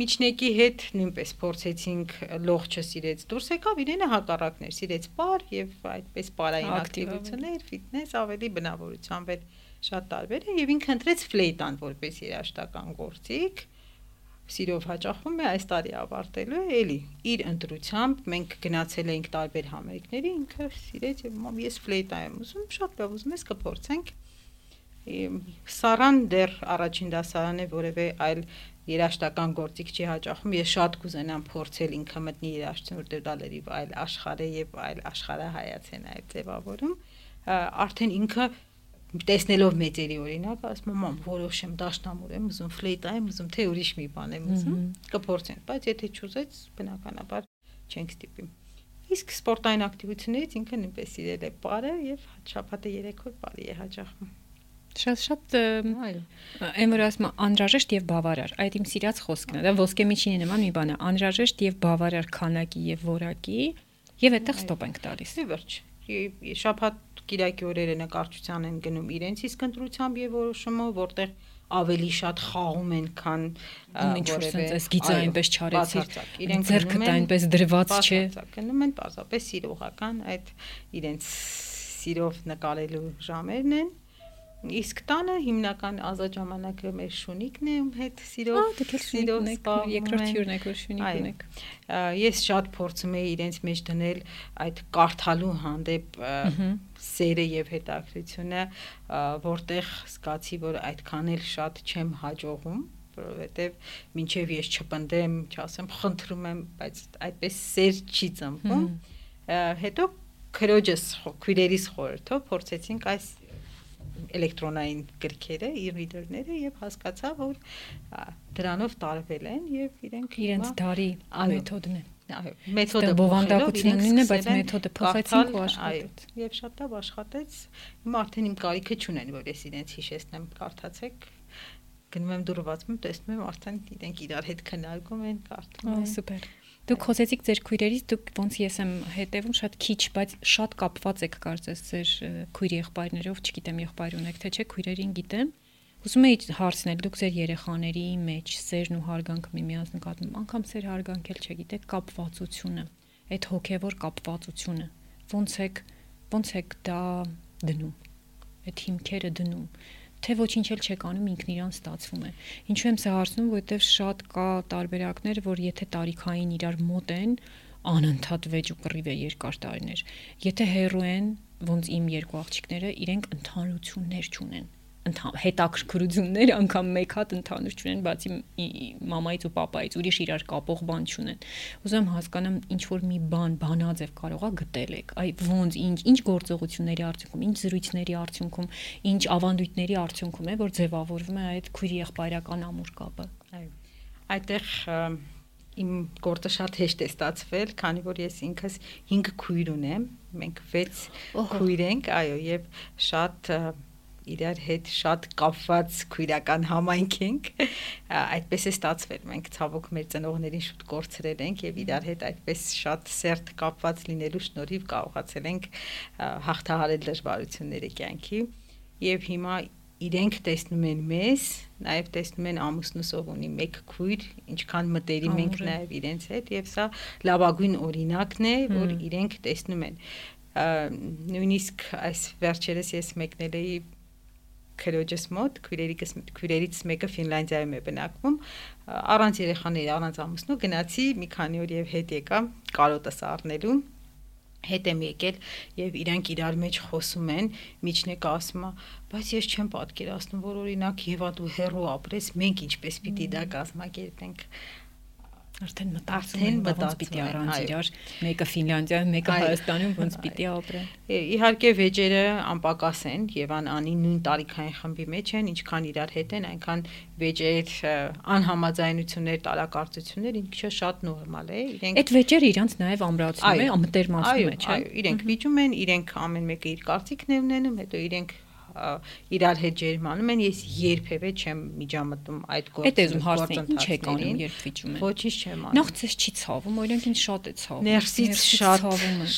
Միջնեկի հետ նույնպես փորձեցինք լողջը սիրեց դուրս եկավ իրենը հակառակներ սիրեց պար եւ այդպես պարային ակտիվություններ ֆիթնես ավելի բնավորությամբ էլ շատ տարբեր է եւ ինքը ընտրեց ֆլեյտան որպես երաշտական գործիք սիրով հաճախում է այս տարի ավարտելու է էլի իր ընտրությամբ մենք գնացել էինք տարբեր համերգների ինքը սիրեց եւ մամ ես ֆլեյտա եմ ուզում շատ լավ ուզում ես կփորձենք Սարան դեռ առաջին դասարան է որևէ այլ երաշտական գործիք չի հաճախում ես շատ կուզենամ փորձել ինքը մտնի երաշտություն որտեղ դա լրիվ այլ աշխարհ է եւ այլ աշխարհահայաց է նաեւ ձևավորում արդեն ինքը տեսնելով մեծերի օրինակ, ասում եմ, մամ, որոշեմ դաշնամուր եմ ուզում, ֆլեյտա եմ ուզում, թե ուրիշ մի բան եմ ուզում, կփորձենք, բայց եթե չուզեց, բնականաբար չենք ստիպի։ Իսկ սպորտային ակտիվություններից ինքը նույնպես իրել է բարը եւ շաբաթը երեքով բարի է հաճախում։ Շատ շատ այն որ ասում անհրաժեշտ եւ բավարար։ Այդ իմ սիրած խոսքն է։ Դա ոսկե միջինի նման մի բան է։ Անհրաժեշտ եւ բավարար քանակի եւ որակի եւ այդտեղ ստոպ ենք տալիս։ Ի վերջ։ Շաբաթ Կիրակի օրերը նկարչության են գնում իրենց իսկ ընտրությամբ եւ որոշումով, որտեղ ավելի շատ խաղում են, քան որևէ այս գիծը այնպես չարեցի։ Իրենք ձերքը այնպես դրված չէ։ Գնում են պարզապես սիրողական այդ իրենց սիրով նկարելու ժամերն են Իսկ տանը հիմնական ազատ ժամանակը մեր շունիկն է, ում հետ սիրով սիրով երկրորդ հյուրն եք, որ շունիկ ունեք։ Ես շատ փորձում եի իրենց մեջ դնել այդ կարդալու հանդեպ սերը եւ հետաքրությունը, որտեղ զգացի, որ այդքան էլ շատ չեմ հաջողում որովհետև մինչև ես չպնդեմ, չասեմ, խնդրում եմ, բայց այդպես սեր չի ծնվում։ Հետո քրոջս քույրերիս խորհրդով փորձեցինք այս էլեկտրոնային գրքերը, e-reader-ները եւ հասկացա, որ դրանով տարվել են եւ իրենք իրենց դարի մեթոդն է։ Այո, մեթոդը բովանդակությունը նույնն է, բայց մեթոդը փոխեցինք ու աշխատեց։ Այո, եւ շատ լավ աշխատեց։ Հիմա արդեն իմ կարիքը չունեն, որ ես իրենց հիշեցնեմ, կարդացեք գնում եմ դուրվածում, տեսնում եմ արդեն իրենք իրար հետ քննարկում են, կարդում են։ Սուպեր։ Դուք խոսեցիք ձեր քույրերից, դուք ոնց ես եմ հետևում շատ քիչ, բայց շատ կապված եք կարծես ձեր քույր եղբայրներով, չգիտեմ եղբայր ունեք թե չէ, քույրերին գիտեմ։ Ուզում եի հարցնել, դուք ձեր երեխաների մեջ սերն ու հարգանքը միմյանց նկատմամբ, անգամ սեր հարգանքել չգիտեք, կապվածությունը, այդ հոգևոր կապվածությունը, ոնց եք ոնց եք դա դնում, այդ հիմքերը դնում թե ոչինչ էլ չեք անում ինքն իրան ստացվում է։ Ինչու եմ սա հարցնում, որովհետև շատ կա տարբերակներ, որ եթե տարիքային իրար մոտ են, անընդհատ վեճ ու կռիվ է երկար տարիներ։ Եթե հերո են, ոնց իմ երկու աղջիկները, իրենք ընդհանրություններ չունեն հետաքրքրություններ անգամ մեկ հատ ընդհանուր չունեն, բացի մամայից ու papaից, ուրիշ իրար կապող բան չունեն։ Ուզում հասկանամ ինչ որ մի բան, բանաձև կարողա գտել եք։ Այ ոնց, ինչ, ինչ գործողությունների արդյունքում, ինչ զրույցների արդյունքում, ինչ ավանդույթների արդյունքում է, որ ձևավորվում է այդ քույրի եղբայրական ամուր կապը։ Այո։ Այդտեղ իմ գործը շատ հեշտ է ստացվել, քանի որ ես ինքս 5 քույր ունեմ, մենք 6 քույր ենք, այո, եւ շատ իրար հետ շատ կապված քույրական համայնք ենք այդպես է ստացվել մենք ցավոք մեր ծնողներին շուտ կորցրել ենք եւ իրար հետ այդպես շատ սերտ կապված լինելու շնորհիվ կարողացել ենք հաղթահարել դժվարությունները կյանքի եւ հիմա իրենք տեսնում են մեզ, նաև տեսնում են ամուսնուսով ունի մեկ քույր, ինչքան մտերիմ ենք նաև իրենց հետ եւ սա լավագույն օրինակն է, որ իրենք տեսնում են նույնիսկ այս վերջերս ես մեկնել էի քրոջս մոտ քույրերիկս քույրերից մեկը Ֆինլանդիայում է բնակվում առանց երեխաների առանց ամուսնու գնացի մի քանի օր եւ հետ եկա կարոտս առնելու հետ եմ եկել եւ իրանք իրար մեջ խոսում են միջնեկը ասում է բայց ես չեմ պատկերացնում որ օրինակ Եվա դու հերո ապրես մենք ինչպես պիտի դա կազմակերպենք Արդեն մտածում են ոնց պիտի առանց իրար, մեկը Ֆինլանդիայում, մեկը Հայաստանում ոնց պիտի ապրեն։ Իհարկե վեճերը անպակաս են եւ անի նույն տարիքային խմբի մեջ են, ինչքան իրար հետ են, այնքան վեճեր, անհամաձայնություններ, տարակարծություններ ինքը շատ նորմալ է։ Իրենք Այդ վեճերը իրանց նաեւ ամրացնում է, ամտերմացնում է, չէ՞։ Այո, իրենք վիճում են, իրենք ամեն մեկը իր կարծիքն ունենում, հետո իրենք իրար հետ ջերմանում են, ես երբևէ չեմ միջամտում այդ գործը։ Այդ էզում հարցն ինչ է կանում, երբ վիճում են։ Ոչինչ չեմ անում։ Նախ ցես չի ցավում, օրինակ ինձ շատ է ցավում։ Ներսից շատ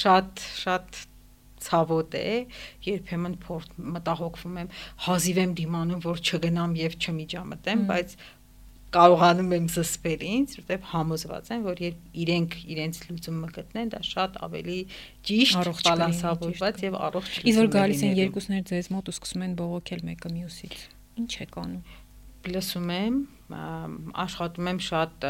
շատ շատ ցավոտ է, երբեմն մտահոգվում եմ, հազիվ եմ դիմանում, որ չգնամ եւ չմիջամտեմ, բայց կարողանում եմ զսպել ինձ, որտեղ համոզված եմ, որ երբ իրենք իրենց լուծումը գտնեն, դա շատ ավելի ճիշտ, բալանսավորված եւ առողջ լուծում է։ Իսկ որ գալիս են երկուսներ ձեզ մոտ ու սկսում են բողոքել մեկը մյուսից։ Ինչ է կանում լսում եմ, աշխատում եմ շատ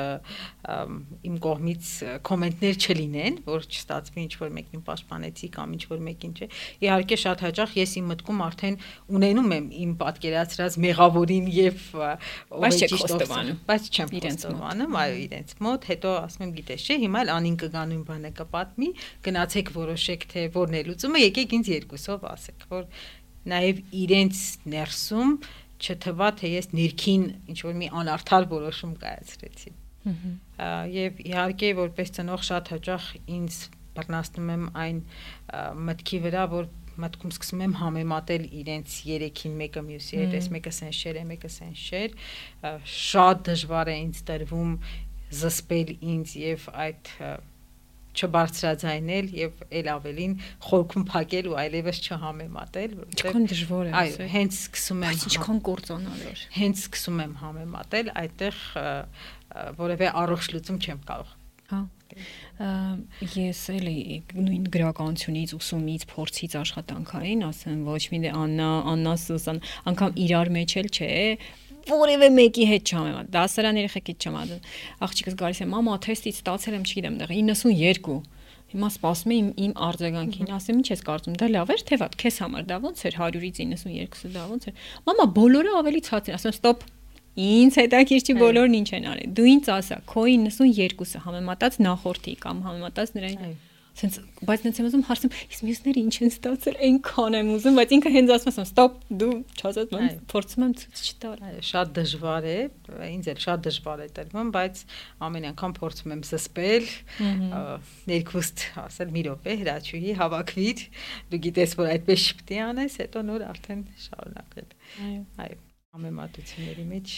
իմ կողմից կոմենտներ չլինեն, որ չստացվի ինչ որ մեկին պաշտպանեցի կամ ինչ որ մեկին չէ։ Իհարկե շատ հաճախ ես իմ մտքում արդեն ունենում եմ իմ պատկերացրած մեղավորին եւ չեք խոստովանում, բայց չեմ խոստովանում, այո, իրենց մոտ, հետո ասում եմ, գիտես չէ, հիմա էլ անին կգանույն բանը կպատմի, գնացեք որոշեք թե որն է լուծումը, եկեք ինձ երկուսով ասեք, որ նաև իրենց ներսում չթվա թե ես ներքին ինչ որ մի անարդար որոշում կայացրեցի։ Եվ իհարկե որպես ծնող շատ հաճախ ինձ բռնացնում եմ այն մտքի վրա, որ մտքում սկսում եմ համեմատել իրենց երեքին մեկը մյուսի հետ, այս մեկը սենշեր է, մեկը սենշեր, շատ դժվար է ինձ տրվում զսպել ինձ եւ այդ չբարձրաձայնել եւ ել ավելին խորքում փակել ու այլևս չհամեմատել, որովհետեւ Ինչքան դժվար է, այո, հենց սկսում եմ ինչքան կործանալու։ Հենց սկսում եմ համեմատել, այդտեղ որևէ առողջ լուծում չեմ կարող Հա ես էլի նույն գրականությունից, ուսումից, փորձից աշխատանքային, ասեմ, ոչ մի դե Աննա, Աննա Սուսան, անգամ իրար մեջ էլ չէ, որևէ մեկի հետ չհամեմատ։ Դասարան երեխեքից չեմ ադում։ Աղջիկս գալիս է, մամա, թեստից ստացել եմ, չգիտեմ, դեռ 92 Հիմա սպասում եմ իմ արձագանքին, ասեմ ինչ ես կարծում, դա լավ էր թե վատ, քեզ համար դա ոնց էր 100-ից 92-ը դա ոնց էր։ Մամա, բոլորը ավելի ցած են, ասեմ ստոպ, Ինձ հետաքրքիր բոլորն ինչ են արել։ Դու ինձ ասա, քո 92-ը համեմատած նախորդի կամ համեմատած նրան։ Այո Սենց բայց նենց եմ ուզում հարցնում, իսկ մյուսները ինչ են ստացել, այնքան եմ ուզում, բայց ինքը հենց ասում եմ, ստոպ, դու չասած ման փորձում եմ ցույց չտալ։ Այո, շատ դժվար է, ինձ էլ շատ դժվար է տրվում, բայց ամեն անգամ փորձում եմ զսպել, ներքուստ ասել՝ մի րոպե, հրաչուհի, հավաքվիր, դու գիտես, որ այդպես չպետք է անես, հետո նոր արդեն շարունակել։ Այո։ Այո, ամեմատությունների մեջ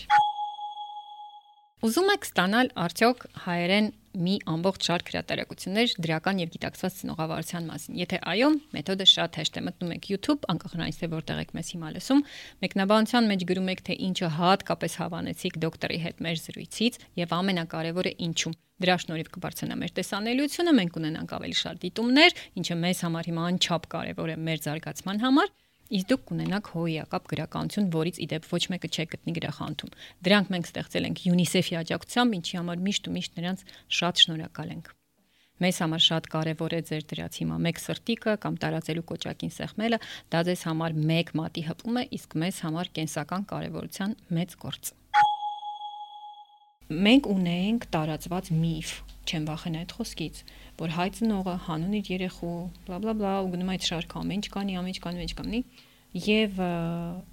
Ուզում եք ստանալ արդյոք հայերեն մի ամբողջ շարք հրատարակություններ դրական եւ գիտակցված ցնողավարության մասին։ Եթե այո, մեթոդը շատ հեշտ է։ Մտնում եք YouTube, անկախ նրանից թե որտեղ եք մեզ հիմա լսում, մեկնաբանության մեջ գրում եք թե ինչը հատկապես հավանեցիք դոկտորի հետ մեր զրույցից եւ ամենակարևորը ինչու։ Դրա շնորհիվ կբարձրանա մեր տեսանելիությունը, մենք ունենանք ավելի շատ դիտումներ, ինչը մեզ համար հիմա անչափ կարևոր է մեր զարգացման համար Իսկ դուք կունենաք հոյակապ գրականություն, որից իդեպ ոչ մեկը չի գտնի գրախանութում։ Դրանք մենք ստեղծել ենք UNICEF-ի աջակցությամբ, ինչի համար միշտ ու միշտ նրանց շատ շնորհակալ ենք։ մեզ համար շատ կարևոր է ձեր դրած հիմա մեկ սրտիկը կամ տարածելու կոճակին սեղմելը, դա ձեզ համար մեկ մատի հպում է, իսկ մեզ համար կենսական կարևորության մեծ գործ։ Մենք ունենք տարածված միֆ, չեմ վախենա այդ խոսքից, որ հայ ծնողը հանուն իր երեխու, բլա բլա բլա, ու գնում այդ շարքը ամեն ինչ կանի, ամեն ինչ կանի, ամեն ինչ կանի, եւ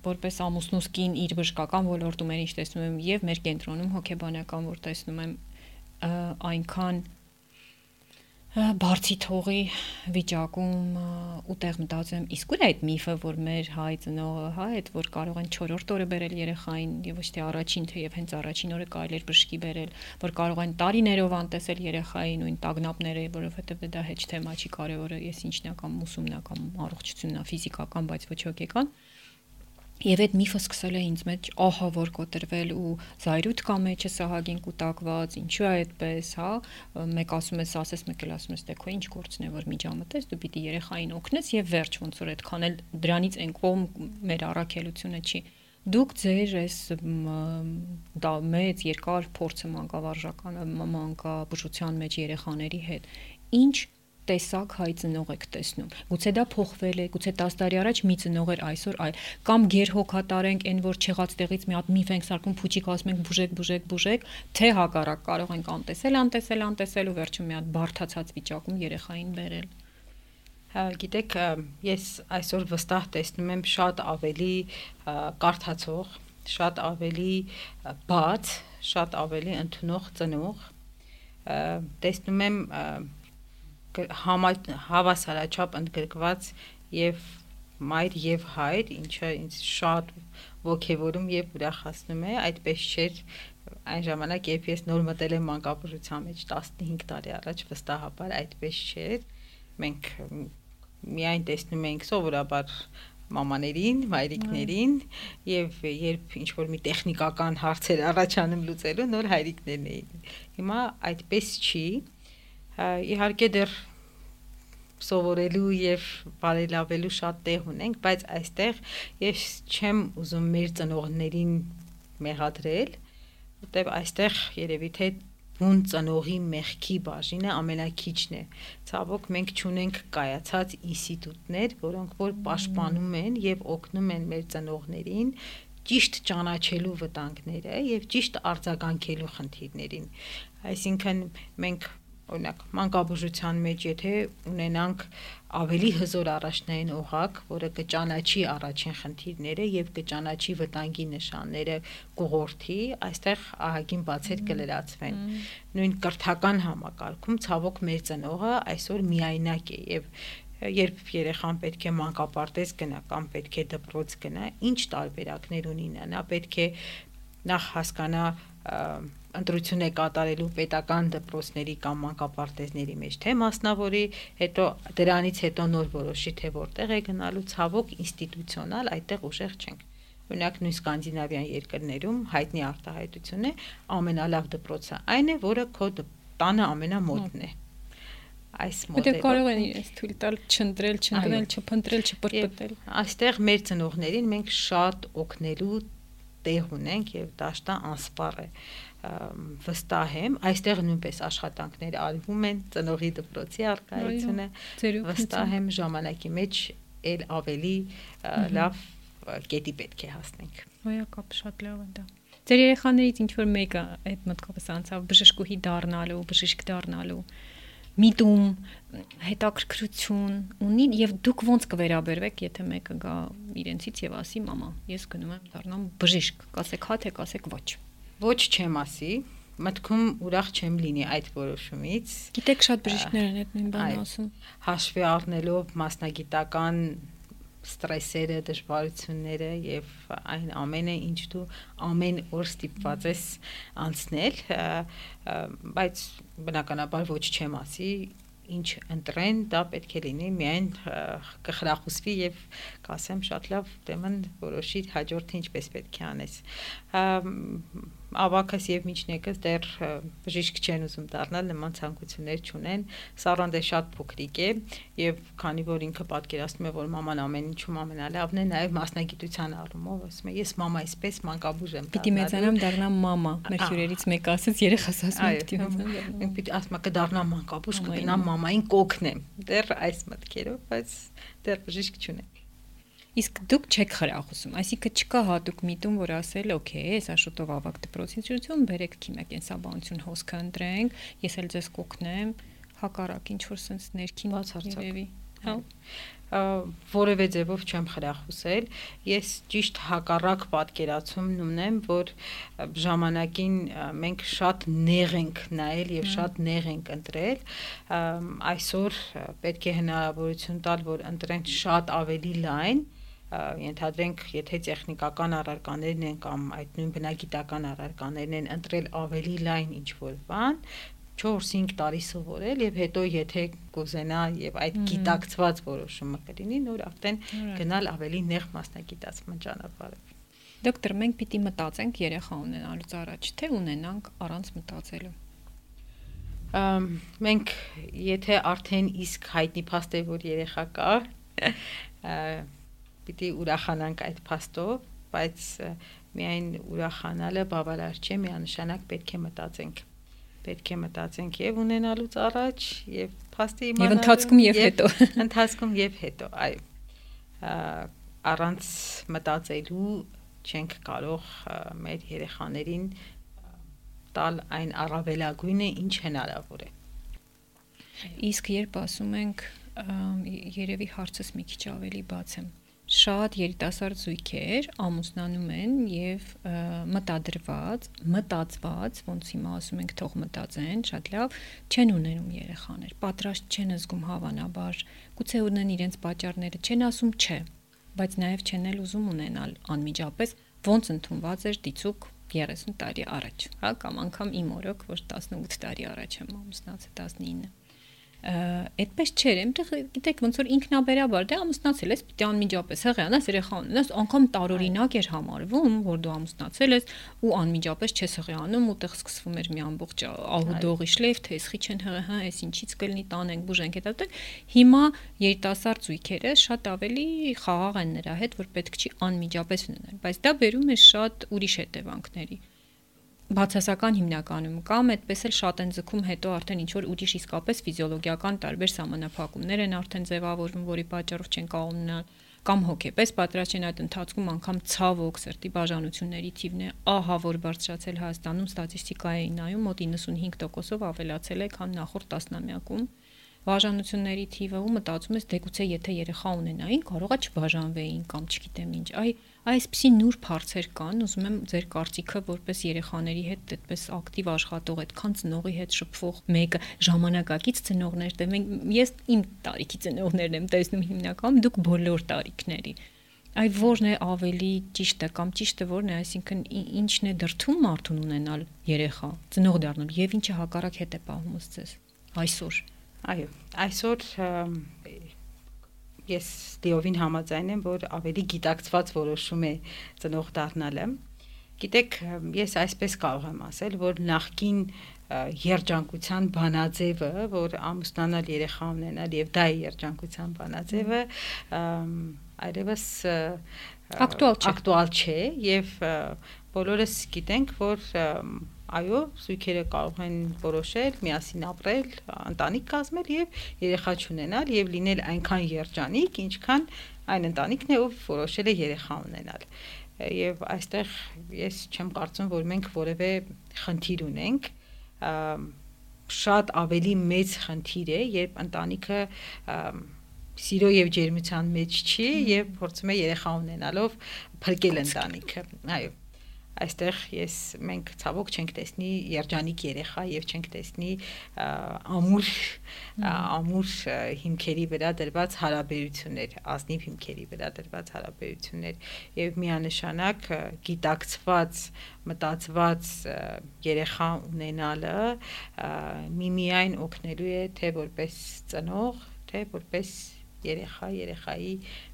որպես ամուսնուս կին իր բժշկական ոլորտում էր ինչ տեսնում եմ եւ մեր կենտրոնում հոգեբանական որ տեսնում եմ այնքան բարձի թողի վիճակում ուտեղ մտածում իսկ ուր է այդ միֆը որ մեր հայ ծնողը հա այդ որ կարող են 4-րդ օրը բերել երեխային եւ ոչ թե առաջին թեև հենց առաջին օրը կարելի էր բժշկի բերել որ կարող են տարիներով անտեսել երեխայի նույն տագնապները որովհետեւ դա հեչ թեմա չի կարևորը ես ինչն է կամ ուսումնական առողջությունն է ֆիզիկական բայց ոչ հոգեկան Եվ այդ միֆը սկսել է ինձ մեջ ահա որ կոտրվել ու զայրույթ կա մեջը սահագին կուտակված, ինչու է այդպես, հա, մեկ ասում ես, ասես, մեկ էլ ասում ես, դե քո ինչ գործն է, որ միջամտես, դու պիտի երեխային օգնես եւ վերջ ոնց որ այդքան էլ դրանից այն կողմ մեր առաքելությունը չի դուք ձեր այս դա մեծ երկար փորձը մանկավարժական մանկաբուժության մեջ երեխաների հետ ինչ տեսակ հայ ծնող եք տեսնում։ Գուցե դա փոխվել է, գուցե 10 տարի առաջ մի ծնող էր այսօր այլ, կամ գերհոգատար ենք, այն որ չեղած տեղից մի հատ միֆ ենք սարքում, փուչիկ ասում ենք բուժեք, բուժեք, բուժեք, թե հակառակ կարող ենք անտեսել, անտեսել, անտեսել ու վերջում մի հատ բարթացած վիճակում երեխային բերել։ Հա, գիտեք, ես այսօր վստահ տեսնում եմ շատ ավելի կարդացող, շատ ավելի բաց, շատ ավելի ընդունող ծնող տեսնում եմ հավասարաչափ ընդգրկված եւ մայր եւ հայր, ինչը ինձ շատ ողջևորում եւ ուրախացնում է, այդպես չէր այն ժամանակ, երբ ես նոր մտել եմ մանկապարտության մեջ 15 տարի առաջ, վստահաբար այդպես չէր։ Մենք միայն տեսնում ենք սովորաբար մամաներին, մայրիկներին եւ երբ ինչ որ մի տեխնիկական հարցեր առաջանում լուծելու նոր հայրիկներն էին։ Հիմա այդպես չի, իհարկե դեռ սովորելու եւ բարելավելու շատ տեղ ունենք, բայց այստեղ ես չեմ ուզում մեր ծնողներին մեղադրել, որտեվ այստեղ երևի թե բուն ծնողի մեղքի բաժինը ամենակիչն է։ Ցավոք մենք ճունենք կայացած ինստիտուտներ, որոնք որ պաշտպանում են եւ օգնում են մեր ծնողներին ճիշտ ճանաչելու վտանգները եւ ճիշտ արձագանքելու խնդիրներին։ Այսինքն մենք օրինակ մանկաբուժության մեջ եթե ունենանք ավելի հզոր առաջնային օղակ, որը կճանաչի առաջին խնդիրները եւ կճանաչի վտանգի նշանները կողորթի, այստեղ ահագին բացեր կլրացվեն։ Նույն կրթական համակարգում ցավոք մեր ծնողը այսօր միայնակ է եւ երբ երեխան պետք է մանկապարտեզ գնա կամ պետք է դպրոց գնա, ինչ տարբերակներ ունի նա, պետք է նախ հասկանա ընտրություն է կատարելու պետական դպրոցների կամ մանկապարտեզների մեջ թե մասնավորի, հետո դրանից հետո նոր որոշի թե որտեղ է գնալու ցավոք ինստիտուցիոնալ այդտեղ ուժեղ չենք օրինակ նույն սկանդինավյան երկրներում հայտնի արտահայտություն է ամենալավ դպրոցը այն է որը քո տանը ամենամոտն է այս մոդելը։ Դե կարող են իրենց թույլ տալ չընտրել, չընտրել, չփնտրել, չպրպտել։ Այստեղ մեր ծնողներին մենք շատ օգնելու տեղ ունենք եւ դաշտը անսպառ է վստահ եմ, այստեղ նույնպես աշխատանքներ արվում են ծնողի դպրոցի արկայությունը, վստահ եմ ժամանակի մեջ ել ավելի լավ կետի պետք է հասնենք։ Ոյակապ շատ լավ է դա։ Ձեր երեխաներից ինչ որ մեկը այդ մտքովս անցավ բժշկուհի դառնալու, բժիշկ դառնալու միտում հետաքրքրություն ունի եւ դուք ոնց կվերաբերվեք եթե մեկը գա իրենցից եւ ասի մամա ես գնում եմ դառնամ բժիշկ կասեք հա թե կասեք ոչ ոչ չեմ ասի, մտքում ուրախ չեմ լինի այդ որոշումից։ Գիտեք շատ բժիշկներ են այդ նույն բանը ասում։ Հաշվի առնելով մասնագիտական ստրեսերը, դժվարությունները եւ այն ամենը, ինչ դու ամեն օր ստիպված ես անցնել, բայց բնականաբար ոչ չեմ ասի, ինչ ընտրեն, դա պետք է լինի միայն կխրախուսվի եւ կասեմ շատ լավ, ուրեմն որոշի հաջորդը ինչպես պետք է անես ավակս եւ միջնեկս դեռ բժիշկ չեն ուզում դառնալ, նման ցանկություններ չունեն։ Սառան դե շատ փոքրիկ է եւ քանի որ ինքը պատկերացնում է, որ մաման ամեն ինչում ամենալավն է, նաեւ մասնագիտության առումով ասում է, ես մամա այսպես մանկաբույժ եմ։ Պիտի մեծանամ դառնամ մամա։ Մեր հյուրերից մեկը ասաց երեխաս ասում է պիտի մեծանամ։ պիտի ասում եք դառնամ մանկաբույժ, կգնամ մամային կօգնեմ։ Դեռ այս մտքերով, բայց դեռ բժիշկ չունեմ։ Իսկ դուք չեք խրախուսում, այսինքն չկա հատուկ միտում, որ ասել, օքեյ, հեսա շուտով ավակ դպրոցինչություն, բերեք քիմիակենսաբանություն հոսքը ընտրենք, ես էլ ձեզ կօգնեմ, հակառակ ինչ որ sense ներքին բացարձակվի։ Հա որևէ ձևով չեմ խրախուսել։ Ես ճիշտ հակառակ պատկերացումն ունեմ, որ ժամանակին մենք շատ նեղ ենք նայել եւ շատ նեղ ենք ընտրել։ Այսօր պետք է հնարավորություն տալ, որ ընտրենք շատ ավելի լայն ենթադրենք, եթե տեխնիկական առարկաներն են կամ այդ նույն բնագիտական առարկաներն են ընտրել ավելի լայն ինչ որ բան, 4-5 տարի սովորել եւ հետո եթե կուզենա եւ այդ գիտակցված որոշումը կլինի, նոր արդեն գնալ ավելի նեղ մասնագիտացման ճանապարհով։ Դոկտոր, մենք պիտի մտածենք երեխա ունենալուց առաջ, թե ունենանք առանց մտածելու։ Ամ մենք եթե արդեն իսկ հայտնի փաստ է որ երեխա կա, պիտի ուրախանանք այդ փաստով, բայց միայն ուրախանալը բավարար չէ, միանշանակ պետք է մտածենք պետք է մտածենք եւ ունենալուց առաջ եւ փաստի իմանալու եւ ընթացքում եւ հետո [LAUGHS] ընթացքում եւ հետո այո առանց մտածելու չենք կարող մեր երեխաներին տալ այն առավելագույնը ինչ հնարավոր է իսկ երբ ասում ենք երևի հարցս մի քիչ ավելի բաց եմ շատ երիտասարդ զույգեր ամուսնանում են եւ մտադրված, մտածված, ոնց հիմա ասում ենք թող մտածեն, շատ լավ, չեն ունենում երեխաներ, պատրաստ չեն զգում հավանաբար, գուցե ունեն իրենց պատճառները, չեն ասում չէ, բայց նաեւ չեն էլ ուզում ունենալ անմիջապես, ոնց ընդունված էր դիցուկ 30 տարի առաջ, հա, կամ անգամ իմ օրոք, որ 18 տարի առաջ եմ ամուսնացել 19 այդպես չէր, այնտեղ գիտեք ոնց որ ինքնաբերաբար դե ամուսնացել ես, պիտի անմիջապես հղիանաս երեխա ունենաս, անգամ տարօրինակ էր համարվում, որ դու ամուսնացել ես ու անմիջապես չես հղիանում, ուտեղ սկսվում էր մի ամբողջ ահուդողի շլեյֆ, թե եսի չեն հղի, հա, այս ինչից կլինի տանենք, բուժենք հետո հիմա երիտասարդ զույգերը շատ ավելի խաղաղ են նրա հետ, որ պետք չի անմիջապես ունենալ, բայց դա բերում է շատ ուրիշ հետևանքների բացասական հիմնականում կամ այդպես էլ շատ են ձգում հետո արդեն ինչ որ ուրիշ իսկապես ֆիզիոլոգիական տարբեր սահմանափակումներ են արդեն ձևավորվում, որի պատճառով չեն կարող ունենալ կամ հոգեպես պատրաստ չեն այդ ընթացքում անգամ ցավոք սրտի բաժանությունների թիվն է ահա որ բարձրացել Հայաստանում ստատիստիկայի նայում մոտ 95%-ով ավելացել է քան նախորդ տասնամյակում բաժանությունների թիվը ու մտածում ես դեգուցե եթե երեխա ունենային կարողա չբաժանվեին կամ չգիտեմ ինչ այ Այսպիսի նուրբ հարցեր կան, ուզում եմ ձեր կարծիքը որպես երեխաների հետ այդպես ակտիվ աշխատող, այդքան ծնողի հետ շփվող մեկը ժամանակակից ծնողներ, դե մենք ես իմ տարիքի ծնողներն եմ տեսնում հիմնականում, դուք բոլոր տարիքների այ որն է ավելի ճիշտը կամ ճիշտը որն է, այսինքն ինչն է դրթում մարդուն ունենալ երեխա, ծնող դառնալ եւ ինչը հակառակ հետ է պահում ըստ այսօր։ Այո, այսօր ես դիովին համաձայն եմ, որ ավելի գիտակցված որոշում է ծնող դառնալը։ Գիտեք, ես այսպես կարող եմ ասել, որ նախքին երջանկության բանաձևը, որ ամուսնանալ երեխա ունենալ եւ դա է երջանկության բանաձևը, այլևս ակտուալ չէ, ակտուալ չէ եւ բոլորս գիտենք, որ այո, զույգերը կարող են որոշել միասին ապրել, ընտանիք կազմել եւ երեխա չունենալ եւ լինել այնքան երջանիկ, ինչքան այն ընտանիքն է, ով որոշել է երեխա ունենալ եւ այստեղ ես չեմ կարծում, որ մենք որևէ խնդիր ունենք շատ ավելի մեծ խնդիր է, երբ ընտանիքը սիրո եւ ջերմության մեջ չի եւ փորձում է երեխա ունենալով փրկել ընտանիքը։ Այո այստեղ ես մենք ցավոք չենք տեսնի երջանիկ երեխա եւ չենք տեսնի ամուր ամուր հիմքերի վրա դրված հարաբերություններ, ազնիվ հիմքերի վրա դրված հարաբերություններ եւ միանշանակ գիտակցված մտածված երեխա ունենալը միմիայն օգնելու է թե որպես ծնող, թե որպես երեխա, երեխայի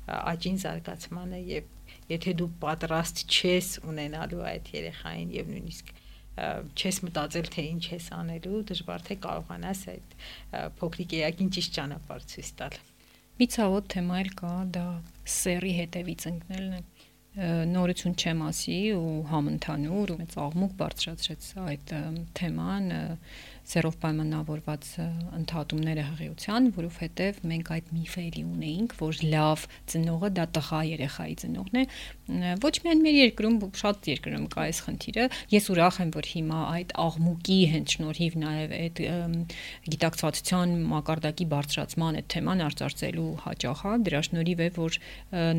աճին զարգացմանը եւ եթե դու պատրաստ չես ունենալու այդ երեխային եւ նույնիսկ չես մտածել թե ինչ ես անելու, դժվար թե կարողանաս այդ փոքրիկ էակին ճիշտ ճանապարհ ցույց տալ։ Մի ցավոտ թեմա էլ կա, դա սերի հետևից ընկնելն է նորություն չեմ ասի ու համընդհանուր ու մեծ աղմուկ բարձրացրեց այդ թեման սերով պայմանավորված ընդհատումները հղիության, որովհետև մենք այդ միֆը էլի ունեինք, որ լավ ծնողը դա տղա երեխայի ծնողն է։ Ոչ միայն մեր երկրում, շատ երկրում կա այս խնդիրը։ Ես ուրախ եմ, որ հիմա այդ աղմուկի հենց շնորհիվ նաև այդ գիտակցվածության մակարդակի բարձրացման այդ թեման արծարծելու հաճախ է, դրա շնորհիվ է, որ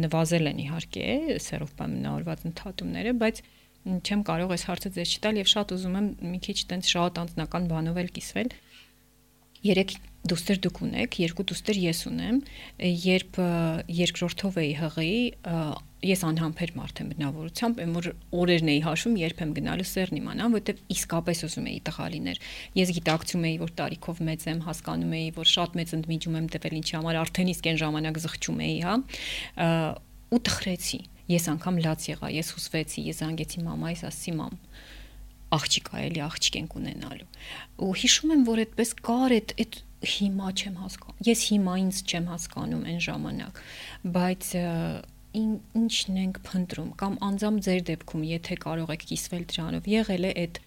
նվազել են իհարկե սերով պայմանավորված ընդհատումները, բայց չեմ կարող այս հարցը ձեզ չտալ եւ շատ ուզում եմ մի քիչ տենց շատ անձնական բանով էլ կիսվել։ Երեք դուստեր դուք ունեք, երկու դուստեր ես ունեմ, երբ երկրորդով էի հղի, ես անհամբեր մարդ եմ բնավորությամբ, եմ որ օրերն էի հաշվում, երբ եմ գնալու սերն իմանամ, որովհետև իսկապես ուզում էի տղա լիներ։ Ես գիտակցում էի, որ տարիքով մեծ եմ, հասկանում էի, որ շատ մեծ ընդմիջում եմ տվել ինչի համար արդեն իսկ այն ժամանակ զղջում էի, հա, ու տխրեցի Ես անգամ լաց եղա, ես հուսվեցի, ես զանգեցի մամայիս, ասի մամ, աղջիկ ա էլի աղջիկ ենք ունենալու։ Ու հիշում եմ, որ այդպես կար այդ այդ հիմա չեմ հասկանում։ Ես հիմա ինձ չեմ հասկանում այն ժամանակ, բայց ինչն ենք փնտրում կամ անձամ ձեր դեպքում, եթե կարող եք կիսվել դրանով, եղել է այդ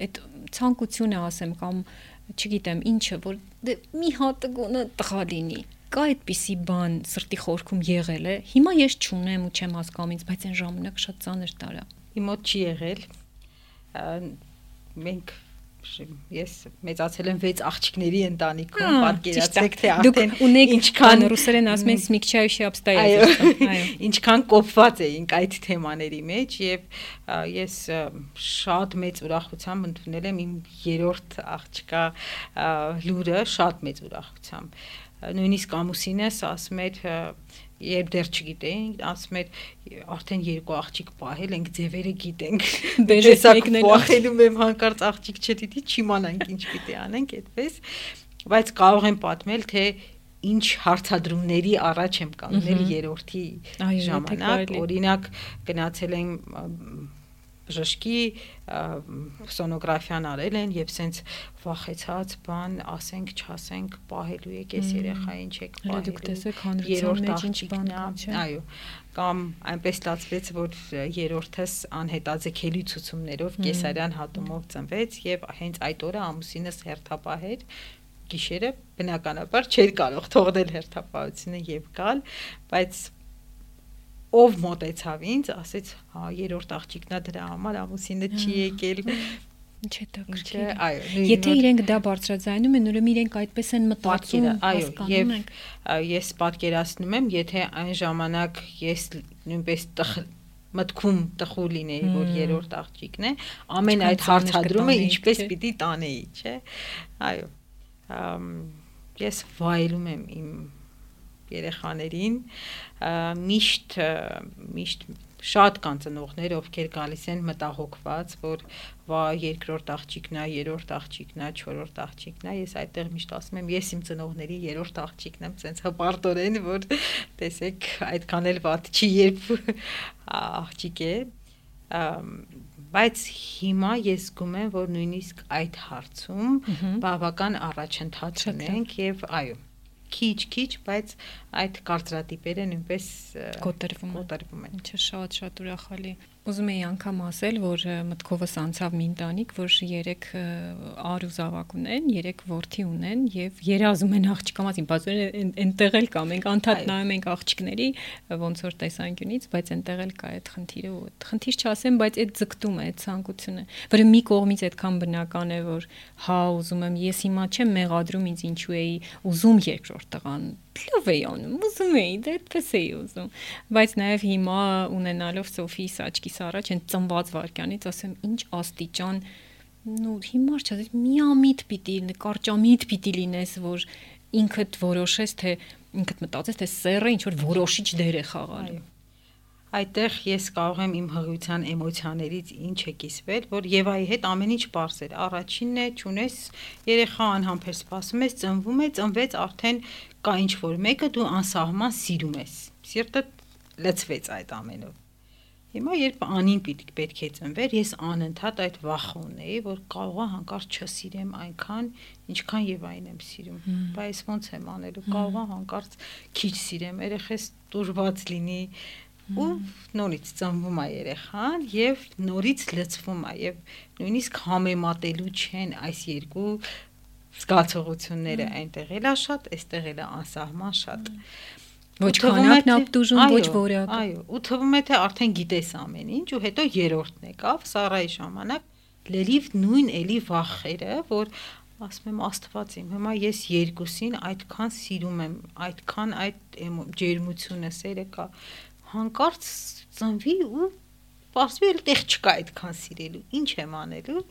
այդ ցանկությունը ասեմ կամ չգիտեմ ինչը որ դե մի հատ գոնը տղա լինի կա այդպիսի բան սրտի խորքում եղել է։ Հիմա ես չունեմ ու չեմ հասկանում ինձ, բայց այն ժամանակ շատ ծանր տարա։ Իմ մոտ չի եղել։ Մենք ես մեծացել եմ 6 աղջիկների ընտանիքում, պատկերացրեք թե արդեն ունեք ինչքան ռուսերեն ասում են смягчающие обстоятельства, այո, [LAUGHS] ինչքան կոփված էինք այդ թեմաների մեջ եւ ես շատ մեծ ուրախությամբ ընդունել եմ իմ երրորդ աղջկա լուրը, շատ մեծ ուրախությամբ նույնիսկ ամուսինս ասում էր երբ դեռ չգիտեինք, ասում էր արդեն երկու աղջիկ պահել ենք, ձևերը գիտենք։ [LAUGHS] Դերես եկնել ախելում եմ հանկարծ աղջիկ չդիտի, չիմանանք ինչ պիտի անենք այդպես, բայց կարող եմ պատմել, թե ինչ հարցադրումների առաջ եմ կանգնել երրորդի ժամանակ, օրինակ գնացել եմ բժշկի սոնոգրաֆիան արել են եւ սենց վախեցած բան, ասենք, չասենք, պահելու եք այս երեխային չեք պահելու։ Դուք տեսեք հանրության մեջ ինչ բան կա, չէ։ Այո կամ այնպես ստացվեց, որ երրորդս անհետաձգելի ցուցումներով կեսարյան հատումով ծնվեց եւ հենց այդ օրը ամուսինս հերթապահեր գիշերը բնականաբար չէր կարող թողնել հերթապահությունը եւ գալ, բայց ով մոտեցավ ինձ, ասեց, հա, երրորդ աղջիկնա դրա համար ամուսինը չի եկել։ Ինչ է դա գրքի։ Այո, եթե իրենք դա բարձրաձայնում են, ուրեմն իրենք այդպես են մտածում, հասկանում են։ Ես պատկերացնում եմ, եթե այն ժամանակ ես նույնպես մտքում տխու լինեի, որ երրորդ աղջիկն է, ամեն այդ հարցադրումը ինչպես պիտի տանեի, չէ։ Այո։ Ես վայելում եմ իմ երեխաներին միշտ միշտ շատ կան ծնողներ, ովքեր գալիս են մտահոգված, որ վա երկրորդ աղջիկն է, երրորդ աղջիկն է, չորրորդ աղջիկն է։ Ես այդտեղ միշտ ասում եմ, ես իմ ծնողների երրորդ աղջիկն եմ, ցենց հպարտորեն, որ տեսեք, այդքան էլ վատ չի, երբ աղջիկ է բայց հիմա ես զգում եմ, որ նույնիսկ այդ հարցում բավական առաջընթաց ունենք եւ այո քիչ-քիչ, բայց այդ կարծրատիպերը նույնպես կոտրվում կոտրվում են։ Չէ, շատ-շատ ուրախալի։ Ուզում էի անգամ ասել, որ մտքովս անցավ մի ընտանիք, որ 3 ար ու զավակ ունեն, 3 որդի ունեն եւ երազում են աղջկա մասին, բացօրեն այնտեղ էլ կա, մենք անդադ նայում ենք աղջիկների ոնց որ տեսանկյունից, բայց այնտեղ էլ կա այդ խնդիրը ու խնդիր չասեմ, բայց այդ ձգտումը, այդ ցանկությունը, որը մի կողմից այդքան բնական է, որ հա ուզում եմ, ես հիմա չեմ մեղադրում ինձ ինչու էի ուզում երկրորդ տղան լավ էի անում, ուզում էի, դե այդպես էի ուզում։ Բայց նաև հիմա ունենալով Սոֆիիս աչքիս առաջ այն ծնված վարքյանից ասեմ, ինչ աստիճան նու հիմար չէ, միամիտ պիտի կարճամիտ պիտի լինես, որ ինքդ որոշես, թե ինքդ մտածես, թե սերը ինչ որ որոշիչ դեր է խաղալու այդտեղ ես կարող եմ իմ հղիության էմոցիաներից ինչ է կիսվել, որ Եվայի հետ ամեն ինչ པարս էր։ Առաջինն է, ճունես երեխա անհամբեր սպասում ես, ծնվում է, ծնվեց արդեն կա ինչ որ մեկը դու անսահման սիրում ես։ Սիրտը լցվեց այդ ամենով։ Հիմա երբ անին պիտի պետք է ծնվեր, ես անընդհատ այդ վախը ունեի, որ կարող է հանկարծ չսիրեմ այնքան, ինչքան Եվային եմ սիրում։ Բայց ոնց եմ անելու, կարող է հանկարծ քիչ սիրեմ, երեխես դուրված լինի, ու նորից ծնվում է երեխան եւ նորից լցվում է եւ նույնիսկ համեմատելու չեն այս երկու զգացողությունները այնտեղ էլա շատ, այստեղ էլա անսահման շատ։ Ոչ քանակն ապտուժում, ոչ որակ։ Այո, ու թվում է թե արդեն գիտես ամեն ինչ ու հետո երրորդն եկավ Սարայի ժամանակ լրիվ նույն էլի վախերը, որ ասում եմ Աստված իմ, հիմա ես երկուսին այդքան սիրում եմ, այդքան այդ ջերմությունը, սերը կա, հանկարծ ծնվի ու պարզվի էլ տեղ չկա այդքան սիրելու։ Ինչ եմ անելու,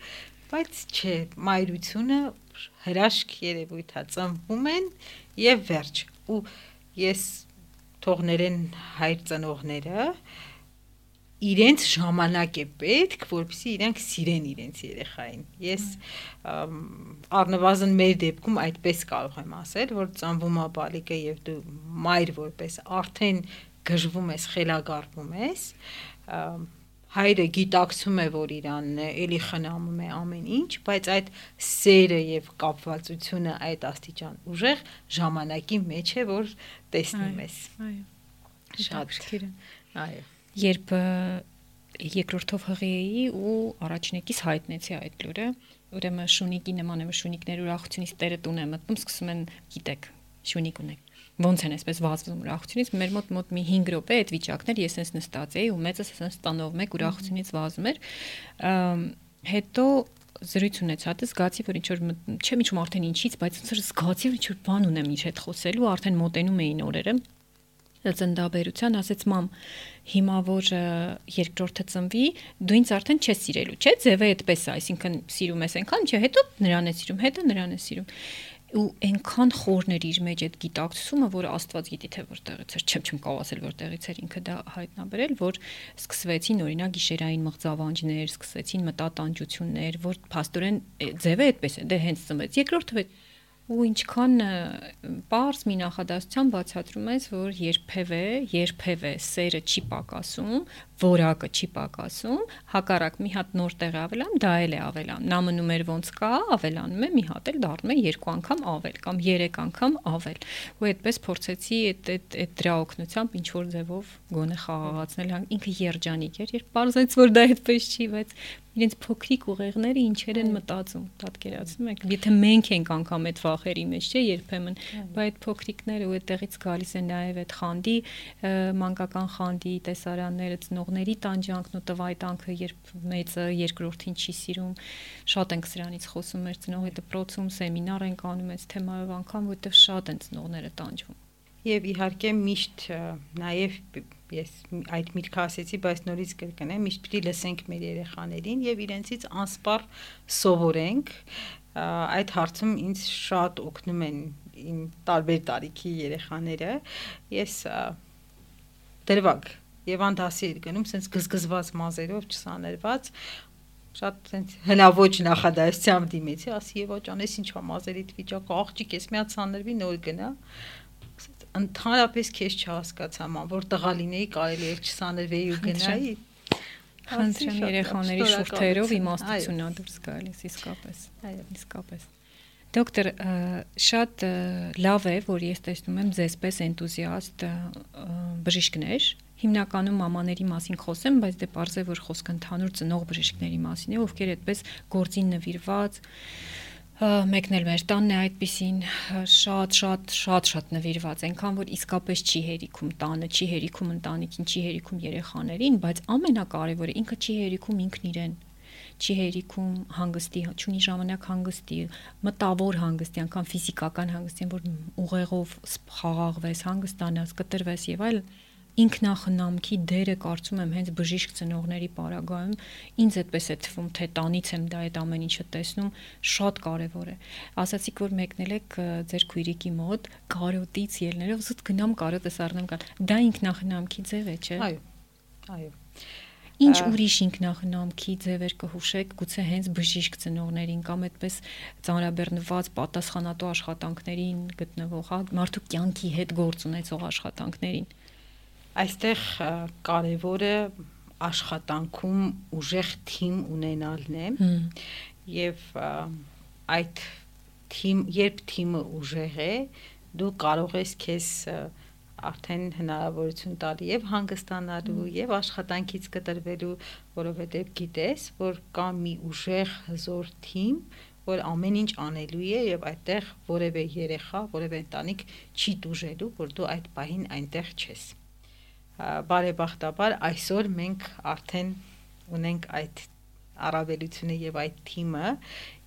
բայց չէ, մայրությունը հրաշք երևույթ է, ծնվում են եւ վերջ։ Ու ես թողներեն հայր ծնողները իրենց ժամանակ է պետք, որպեսզի իրենք սիրեն իրենց երեխային։ Ես առնվազն մեր դեպքում այդպես կարող եմ ասել, որ ծնվում է բալիկը եւ դու մայր որպես արդեն գժվում ես, խելագարվում ես, հայրը գիտակցում է, որ իրանն է, էլի խնամում է ամեն ինչ, բայց այդ սերը եւ կապվածությունը այդ աստիճան ուժեղ ժամանակի մեջ է, որ տեսնում ես։ Այո։ Շատ այո։ Երբ երկրորդով հղի էի ու առաջնեկից հայտնեցի այդ լուրը, ուրեմն շունիկի նման է շունիկներ ուրախությունից տերը տուն է մտնում, սկսում են, գիտեք, շունիկ ունեք ոնց են այսպես վազվում ուրախությունից մեր մոտ մոտ մի 5 րոպե այդ վիճակներ ես sense նստած էի ու մեծս sense ստանով մեկ ուրախությունից վազում էր հետո զրույց ունեցա, դե զգացի, որ ինչ որ չեմ իջում արդեն ինչից, բայց ոնց որ զգացի, որ ինչ որ բան ունեմ ինչ հետ խոսելու, արդեն մոտենում էին օրերը ծնդաբերության ասեց մամ հիմա որ երկրորդը ծնվի դու ինձ արդեն չես սիրելու չէ ձևը այդպես է այսինքն սիրում ես այնքան չէ հետո նրան է սիրում հետո նրան է սիրում ու այնքան խորներ իր մեջ այդ գիտակցումը, որ Աստված գիտի թե որտեղից էր, չեմ չեմ կարող ասել որտեղից էր ինքը դա հայտնաբերել, որ սկսվեցին օրինակ գիշերային մղձավանջներ, սկսեցին մտատանջություններ, որ փաստորեն ձևը այդպես է, դե հենց ծնվեց։ Երկրորդը ու ինչքան པարս մի նախադասության բացատրում ես, որ երբևէ, երբևէ սերը չի պակասում, որակը չի պակասում, հակառակ մի հատ նոր տեղ ավելան, դա էլ է ավելան։ Նա մնում էր ոնց կա, ավելանում է, մի հատ էլ դառնում է երկու անգամ ավել կամ երեք անգամ ավել։ Ու այդպես փորձեցի այդ այդ այդ դրա օգնությամբ ինչ որ ձևով գոնե խաղաղացնել, ինքը երջանիկ էր, երբ բարձեց որ դա այդպես չի, բայց իրենց փոքրիկ ուղեղները ինչեր են մտածում, պատկերացնում եք։ Եթե մենք ենք անգամ այդ վախերի մեջ, չէ, երբեմն, բայց այդ փոքրիկները ու այդտեղից գալիս է նաև այդ խանդի, մանկական խանդի տեսարանները, ծնող ծնողների տանջանքն ու տվայտանքը, երբ մեծը երկրորդին չի սիրում, շատ ենք սրանից խոսում մեր ծնողի դպրոցում, սեմինար ենք անում այս թեմայով անգամ, որովհետև շատ են ծնողները տանջվում։ Եվ իհարկե միշտ նաև ես այդ միտքը ասեցի, բայց նորից կրկնեմ, միշտ պիտի լսենք մեր երեխաներին եւ իրենցից անսպառ սովորենք։ Այդ հարցում ինձ շատ օգնում են իմ տարբեր տարիքի երեխաները։ Ես դրվագ Եվան դասի էր գնում, սենց գզգզված մազերով, չսաներված, շատ սենց հնաոճ նախադասությամբ դիմեցի, ասի Եվա ջան, ես ինչա մազերիդ վիճակը, աղջիկ ես միած սաներվի նոր գնա ընդհանրապես քեզ չհասկացա ման որ տղա լինեի կարելի էր չսաներվեի ու գնայի խնդրեմ երեխաների շուրթերով իմաստություն ա դուրս գալիս իսկապես այո իսկապես Դոկտոր, շատ լավ է, որ ես տեսնում եմ ձեզպես էնտուզիաստ բժիշկներ, հիմնականում մամաների մասին խոսեմ, բայց դե parz է որ խոսքը ընդհանուր ծնող բժիշկների մասին է, ովքեր այդպես գործին նվիրված մեկն էլ մեր տանն է այդպեսին շատ շատ շատ շատ նվիրված այնքան որ իսկապես չի հերիքում տանը չի հերիքում ընտանիքին չի հերիքում երեխաներին բայց ամենակարևորը ինքը չի հերիքում ինքն իրեն չի հերիքում հանգստի, չունի ժամանակ հանգստի, մտավոր հանգստի, անգամ ֆիզիկական հանգստի, որ ուղեղով խաղաղվես, հանգստանաս, կտրվես եւ այլն ինքնախնամքի դերը կարծում եմ հենց բժիշկ ծնողների պարագայում ինձ այդպես է թվում թե տանից եմ դա այդ ամեն ինչը տեսնում շատ կարևոր է ասացիք որ մեկնել եք ձեր քույրիկի մոտ կարոտից ելներով զուտ գնամ կարոտես առնեմ կար դա ինքնախնամքի ձև է չէ այո այո Ինչ ուրիշ ինքնախնամքի ձևեր կհուշեք, գուցե հենց բժիշկ ծնողներին կամ այդպես ծանրաբեռնված պատասխանատու աշխատանքներին գտնվող, հա, մարդու կյանքի հետ գործ ունեցող աշխատանքներին այստեղ կարևորը աշխատանքում ուժեղ թիմ ունենալն է եւ այդ թիմ երբ թիմը ուժեղ է դու կարող ես քեզ արդեն հնարավորություն տալի եւ հանգստանալու եւ աշխատանքից կտրվելու, որովհետեւ գիտես, որ կա մի ուժեղ հզոր թիմ, որ ամեն ինչ անելու է եւ այդտեղ որևէ երեխա, որևէ ընտանիք չի դուժելու, որ դու այդ պահին այնտեղ չես բարեբախտաբար այսօր մենք արդեն ունենք այդ առավելությունը եւ այդ թիմը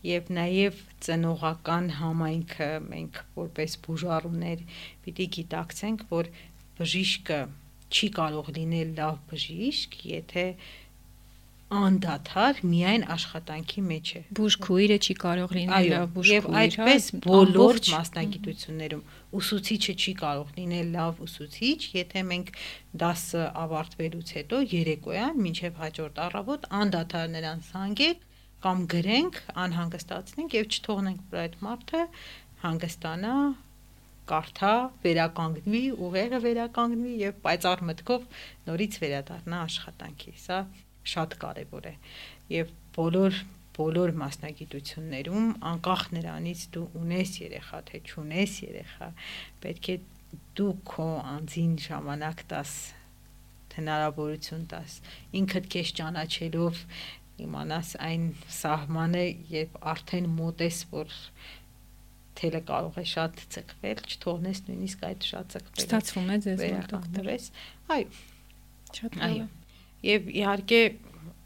եւ նաեւ ծնողական համայնքը մենք որպես բուժառուներ պիտի գիտակցենք որ բժիշկը չի կարող լինել լավ բժիշկ եթե անդադար միայն աշխատանքի մեջ է բուժքույրը չի կարող լինել լավ բուժքույր եւ այդպես բոլոր մասնագիտություններում ուսուցիչը չի կարող լինել լավ ուսուցիչ, եթե մենք դասը ավարտվելուց հետո երեկոյան մինչև հաջորդ առավոտ անդադար նրան սանգենք կամ գրենք, անհանգստացնենք եւ չթողնենք որ այդ մարդը հանգստանա կարթա, վերականգնվի, ուղեղը վերականգնվի եւ պայծառ մտքով նորից վերադառնա աշխատանքի։ Սա շատ կարեւոր է։ Եվ բոլոր բոլոր մասնագիտություններում անկախ նրանից դու ունես երեխա թե չունես երեխա պետք է դու քո անձին ժամանակ տաս հնարավորություն տաս ինքդ քեզ ճանաչելով իմանաս այն սահմանը երբ արդեն մոտ ես որ թելը կարող է շատ ցկվել չթողնես նույնիսկ այդ շատ ցկվել ստացվում է ձեզ դոկտորես այո շատ լավ եւ իհարկե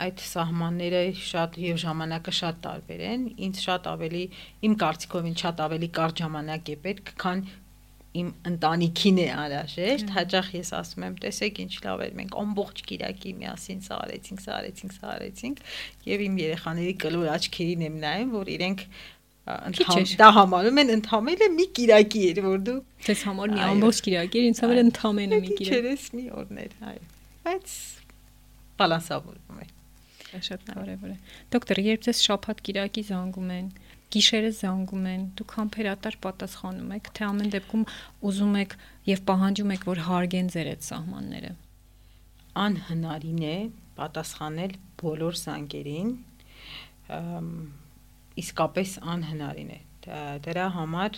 այդ սահմանները շատ եւ ժամանակը շատ տարբեր են։ Ինձ շատ ավելի իմ կարծիքով ինձ շատ ավելի կարճ ժամանակ է պետք, քան իմ ընտանիքին է անհրաժեշտ։ Հաճախ ես ասում եմ, տեսեք ինչ լավ էր, մենք ամբողջ Կիրակի միասին սա արեցինք, սա արեցինք, սա արեցինք, եւ իմ երեխաների կլոր աչքերին եմ նայում, որ իրենք ընդհանուր դա համարում են ընդհանրել մի Կիրակի էր, որ դու Ձեզ համար մի ամբողջ Կիրակի էր, ինձ համար ընդհանրել մի Կիրակ։ Քերես մի օրներ, այո։ Բայց բալանսավորվում է շատ կարևոր է։ Դոկտոր, երբ ձեզ շաբաթ կիրակի զանգում են, գիշերը զանգում են, դուք համբերատար պատասխանում եք, թե ամեն դեպքում ուզում եք եւ պահանջում եք, որ հարգեն ձեր այդ սահմանները։ Անհնարին է պատասխանել բոլոր զանգերին, իսկապես անհնարին է դրա համար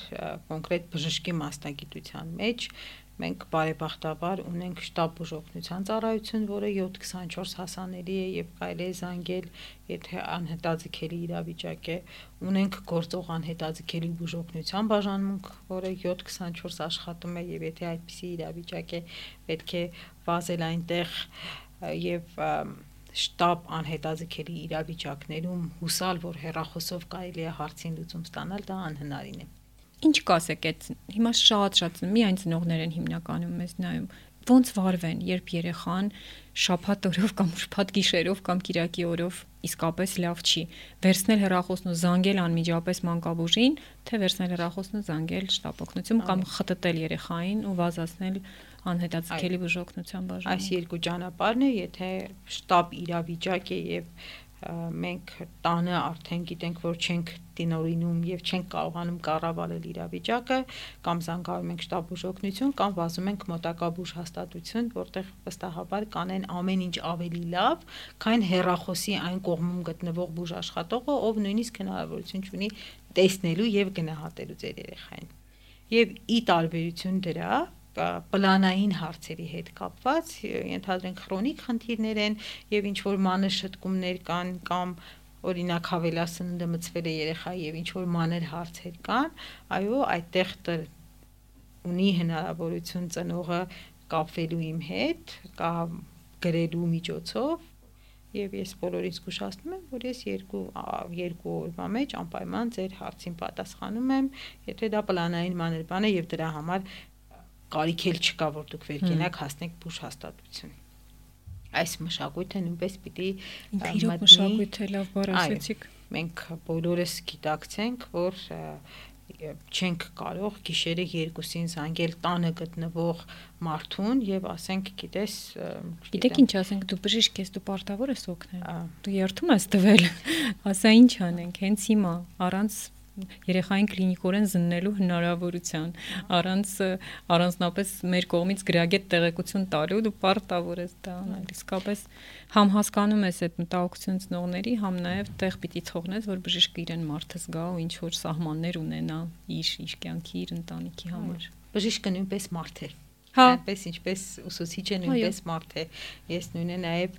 կոնկրետ բժշկի մասնագիտության մեջ Մենք բարեբախտաբար ունենք շտաբ բուժօգնության ծառայություն, որը 724 հասանելի է եւ կարելի է զանգել, եթե անհետաձգելի իրավիճակ է։ Ունենք գործող անհետաձգելի բուժօգնության բաժանմունք, որը 724 աշխատում է եւ եթե այդպիսի իրավիճակ է, պետք է վազել այնտեղ եւ շտաբ անհետաձգելի իրավիճակներում հուսալ, որ հերախոսով կարելի է հարցին լուծում ստանալ, դա անհնարին է։ Ինչ կասեք այդ հիմա շատ-շատ միայն ծնողներ են հիմնականում մեզ նայում ոնց վարվեն, երբ երեխան շաբաթ օրով կամ շփաթ գիշերով կամ կիրակի օրով իսկապես լավ չի։ Վերցնել հեռախոսն ու զանգել անմիջապես մանկաբուժին, թե վերցնել հեռախոսն ու զանգել շտապօգնություն կամ խտտել երեխային ու վազացնել անհետաձգելի բուժօգնության բաժան։ Այս երկու ճանապարհն է, եթե շտապ իրավիճակ է եւ մենք տանը արդեն գիտենք, որ չենք դինորինում եւ չենք կարողանում կառավարել իրավիճակը, կամ զանգահարում ենք շտաբ բուժօգնություն, կամ վազում ենք մոտակա բուժ հաստատություն, որտեղ վստահաբար կանեն ամեն ինչ ավելի լավ, քան հերախոսի այն կողմում գտնվող բուժ աշխատողը, ով նույնիսկ հնարավորություն ունի տեսնելու եւ գնահատելու ձեր երեխային։ Եվ ի տարբերություն դրա, պլանային հարցերի հետ կապված, ենթադրենք քրոնիկ խնդիրներ են եւ ինչ որ մանր շտկումներ կան կամ օրինակ հավելասնունդը մցվել է երեխայի եւ ինչ որ մանր հարցեր կան, այո, այդտեղ ունի հնարավորություն ծնողը կապվելու իմ հետ, կա գրելու միջոցով եւ ես բոլորից զգուշացնում եմ, որ ես երկու երկու օրվա մեջ անպայման ձեր հարցին պատասխանում եմ, եթե դա պլանային մանր բան է եւ դրա համար կարիք էլ չկա, որ դուք վերկենակ հասնեք բուժ հաստատություն։ Այս մշակույթը նույնպես պիտի իրոք մշակույթը լավ բառ ասեցիք։ Մենք բոլորս գիտակցենք, որ չենք կարող գիշերը երկուսին զանգել տանը գտնվող մարդուն եւ ասենք, գիտես, գիտեք ինչ ասենք, դու բժիշկ ես, դու պարտավոր ես օգնել։ Դու երթում ես տվել։ Ասա ինչ անենք, հենց հիմա առանց երեխային կլինիկորեն զննելու հնարավորության առանց առանձնապես մեր կողմից գրագետ տեղեկություն տալու դու պարտավոր ես դա անել իսկապես համ հասկանում ես այդ մտահոգություն ծնողների համ նաև տեղ պիտի թողնես որ բժիշկը իրեն մարդը զգա ու ինչ որ սահմաններ ունենա իր իր կյանքի իր ընտանիքի համար բժիշկը նույնպես մարդ է Հա, այնպես ինչպես ուսուցիչը նույնպես մարդ է ես նույնը նաև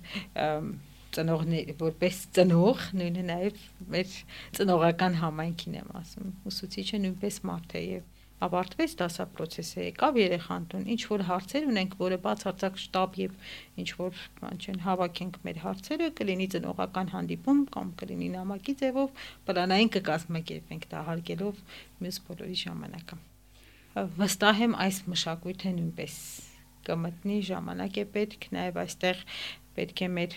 ծնողներ որպես ծնող նույնը նաև մեր ծնողական համայնքին եմ ասում ուսուցիչը նույնպես մարդ է եւ ավարտվեց դասապրոցեսը եկավ երեխան տուն ինչ որ հարցեր ունենք որը բացարձակ շտաբ եւ ինչ որ չեն հավաքենք մեր հարցերը կլինի ծնողական հանդիպում կամ կլինի նամակի ձևով պլանային կկազմակերպենք դա հարգելով մյուս բոլորի ժամանակը վստահ եմ այս մշակույթը նույնպես կմտնի ժամանակ է պետք նաև այստեղ պետք է մեր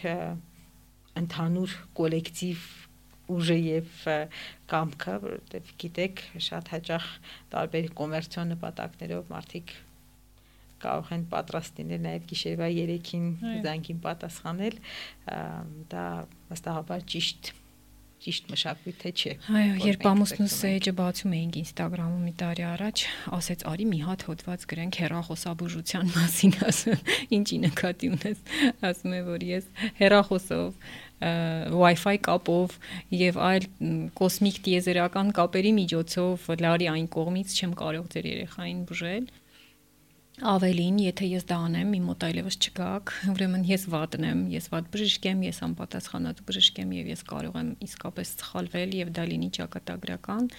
ընդհանուր կոլեկտիվ ուժը եւ կամքը, որովհետեւ գիտեք, շատ հաճախ տարբեր կոմերցիոն նպատակներով մարդիկ կարող են պատրաստ լինել նաև գիշերվա 3-ին զանգին պատասխանել, դա վստահաբար ճիշտ ճիշտ մշակույթը չէ։ Այո, երբ ամուսնուս էջը բացում էինք Instagram-ում մի տարի առաջ, ասեց արի մի հատ հոդված գրենք հերախոսաբուժության մասին, ասում, ինչի նկատի ունես, ասում է որ ես հերախոսով Wi-Fi կապով եւ այլ կոսմիկ տիեզերական կապերի միջոցով լարի այն կողմից չեմ կարող ձեր երեխային բուժել ավելին, եթե ես դա անեմ, իմ մոտ այլևս չգաք, ուրեմն ես վատն եմ, ես վատ բժիշկ եմ, ես անպատասխանատու բժիշկ եմ եւ ես կարող եմ իսկապես սխալվել եւ դա լինի ճակատագրական,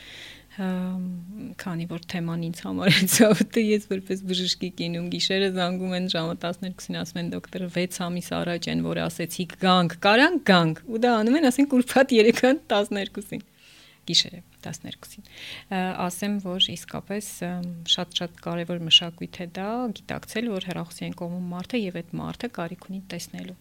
քանի որ թեման ինձ համար է ցավտը, ես որպես բժշկի կինում գիշերը զանգում են ժամը 12-ին ասում են դոկտոր 6 ամիս առաջ են, որ ասեցիք գանք, կարանք գանք, ու դա անում են, ասենք ուրբաթ 3-ան 12-ին գիշերը 12-ին ասեմ որ իսկապես շատ-շատ կարևոր մշակույթ է դա գիտակցել որ հերախոսային կողմում մարդը եւ այդ մարդը կարիք ունի տեսնելու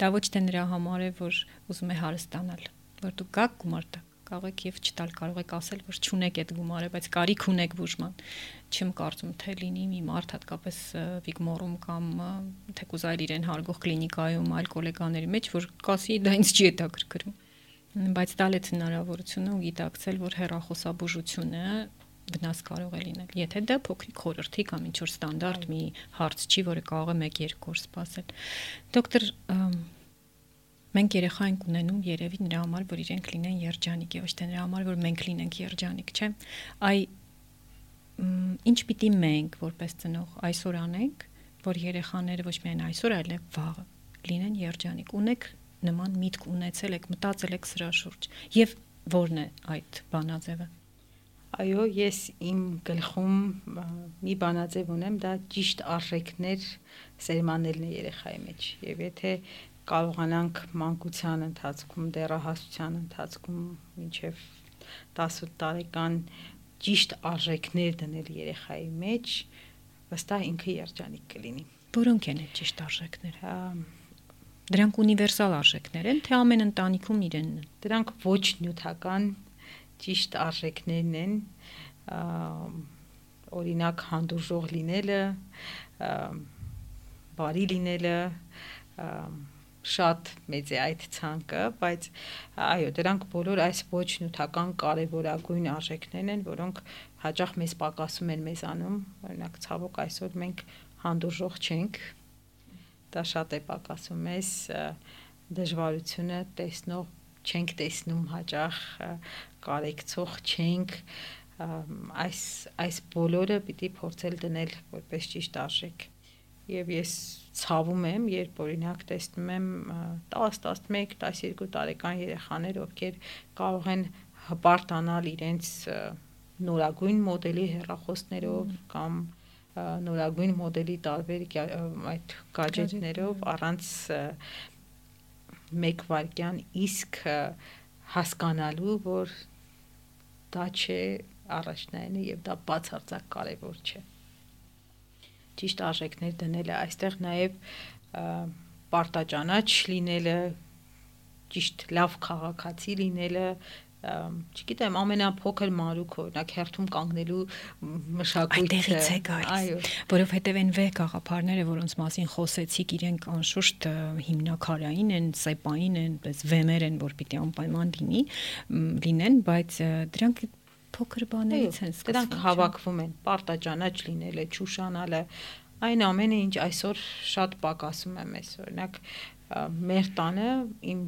դա ոչ թե նրա համար է որ ուզում է հարստանալ որ դու գաք գումար տա կարող եք եւ չտալ կարող եք ասել որ չունեք այդ գումարը բայց կարիք ունեք բուժման չեմ կարծում թե լինի մի մարդ հատկապես վիգմորում կամ թեկուզ այլ իրեն հարգող կլինիկայում այլ գոլեգաների մեջ որ կասի դա ինձ չի հետաքրքրում բայց տալ այդ հնարավորությունը ու գիտակցել, որ հերախոսաբուժությունը վնաս կարող է լինել։ Եթե դա փոքրիկ խորհրդի կամ ինչ որ ստանդարտ մի հարց չի, որը կարող է 1-2 օր սպասել։ Դոկտոր մենք երեխա ենք ունենում երևի նրա համար, որ իրենք լինեն երջանիկ, ոչ թե նրա համար, որ մենք լինենք երջանիկ, չէ՞։ Այ ինչ պիտի մենք որպես ծնող այսօր անենք, որ երեխաները ոչ միայն այսօր, այլև վաղը լինեն երջանիկ։ Ունեք նման միտք ունեցել եք, մտածել եք սրա շուրջ։ Եվ ո՞րն է այդ բանաձևը։ Այո, ես իմ գլխում մի բանաձև ունեմ, դա ճիշտ արժեքներ սերմանելն է երեխայի մեջ։ Եվ եթե կարողանանք մանկության ընթացքում, դեռահասության ընթացքում մինչև 18 տարեկան ճիշտ արժեքներ դնել երեխայի մեջ, վստահ ինքը երջանիկ կլինի։ Որոնք են այդ ճիշտ արժեքները։ Դրանք ունիվերսալ արժեքներ են, թե ամեն ընտանիքում իրենն են։ Դրանք ոչ նյութական ճիշտ արժեքներն են, օրինակ հանդուրժող լինելը, բարի լինելը, շատ մեծ է այդ ցանկը, բայց այո, դրանք բոլոր այս ոչ նյութական կարևորագույն արժեքներն են, որոնք հաճախ մեզ պակասում են մեզանում, օրինակ ցավոք այսօր մենք հանդուրժող չենք, դա շատ է պակասում մեզ դժվարությունը տեսնող չենք տեսնում հաճախ կարեկցող չենք այս այս բոլորը պիտի փորձել դնել որպես ճիշտ արժեք եւ ես ցավում եմ երբ օրինակ տեսնում եմ 10 11 12 տարեկան երեխաներ ովքեր կարող են հպարտանալ իրենց նորագույն մոդելի հեռախոսներով կամ mm նորագույն մոդելի տարբեր այդ գadgetներով առանց մեկ վարքյան իսկ հասկանալու, որ դա չէ առաջնայինը եւ դա բացարձակ կարեւոր չէ։ Ճիշտ արժեքներ դնելը այստեղ նաեւ պարտաճանաչ լինելը, ճիշտ լավ քաղաքացի լինելը, չգիտեմ, ամենափոքր մանրուք օրինակ հերթում կանգնելու մշակույթը այդտեղից է գալիս, որովհետև այն վե գաղափարները, որոնց մասին խոսեցիք, իրենք անշուշտ հիմնակարային են, սեպային են, պես վեմեր են, որ պիտի անպայման լինի, լինեն, բայց դրանք փոքր բաներից են սկսվում։ Դրանք հավաքվում են, պարտաճանաչ լինելը, ճուշանալը, այն ամենը, ինչ այսօր շատ պակասում է մեզ։ Օրինակ, մեր տանը իմ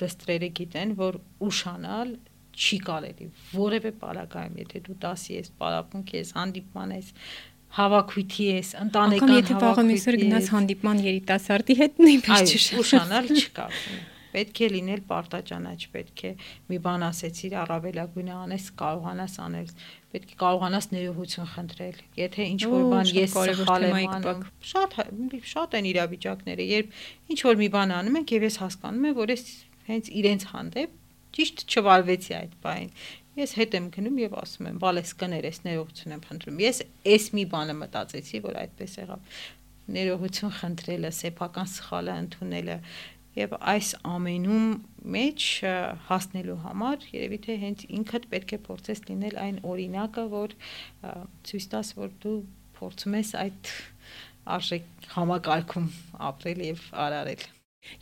դստրերը գիտեն, որ ուշանալ չի կարելի որևէ պարագայում, եթե դու 10-ի ես, պարապմունք ես, հանդիպման ես, հավաքույթի ես, ընտանեկան հավաքույթի։ եթե վաղը միսր գնաս հանդիպման երիտասարդի հետ նույնպես ճիշտ։ Ուշանալ չկա։ Պետք է լինել պարտաճանաչ, պետք է մի բան ասեցիր, առավելագույնը անես, կարողանաս անել, պետք է կարողանաս ներողություն խնդրել։ Եթե ինչ որ բան ես սխալ եմ անում, շատ շատ են իրավիճակները, երբ ինչ որ մի բան անում ենք եւ ես հասկանում եմ, որ ես հենց իրենց հանդեպ ճիշտ չվարվեցի այդ բանին։ Ես հետ եմ գնում եւ ասում եմ, «Բալես կներես, ներողություն եմ խնդրում»։ Ես այս մի բանը մտածեցի, որ այդպես եղավ։ Ներողություն խնդրելը, սեփական սխալը ընդունելը եւ այս ամենում մեջ հասնելու համար երևի թե հենց ինքդ պետք է փորձես լինել այն օրինակը, որ ցույց տաս, որ դու փորձում ես այդ արժեք համակարգում ապրել եւ արարել։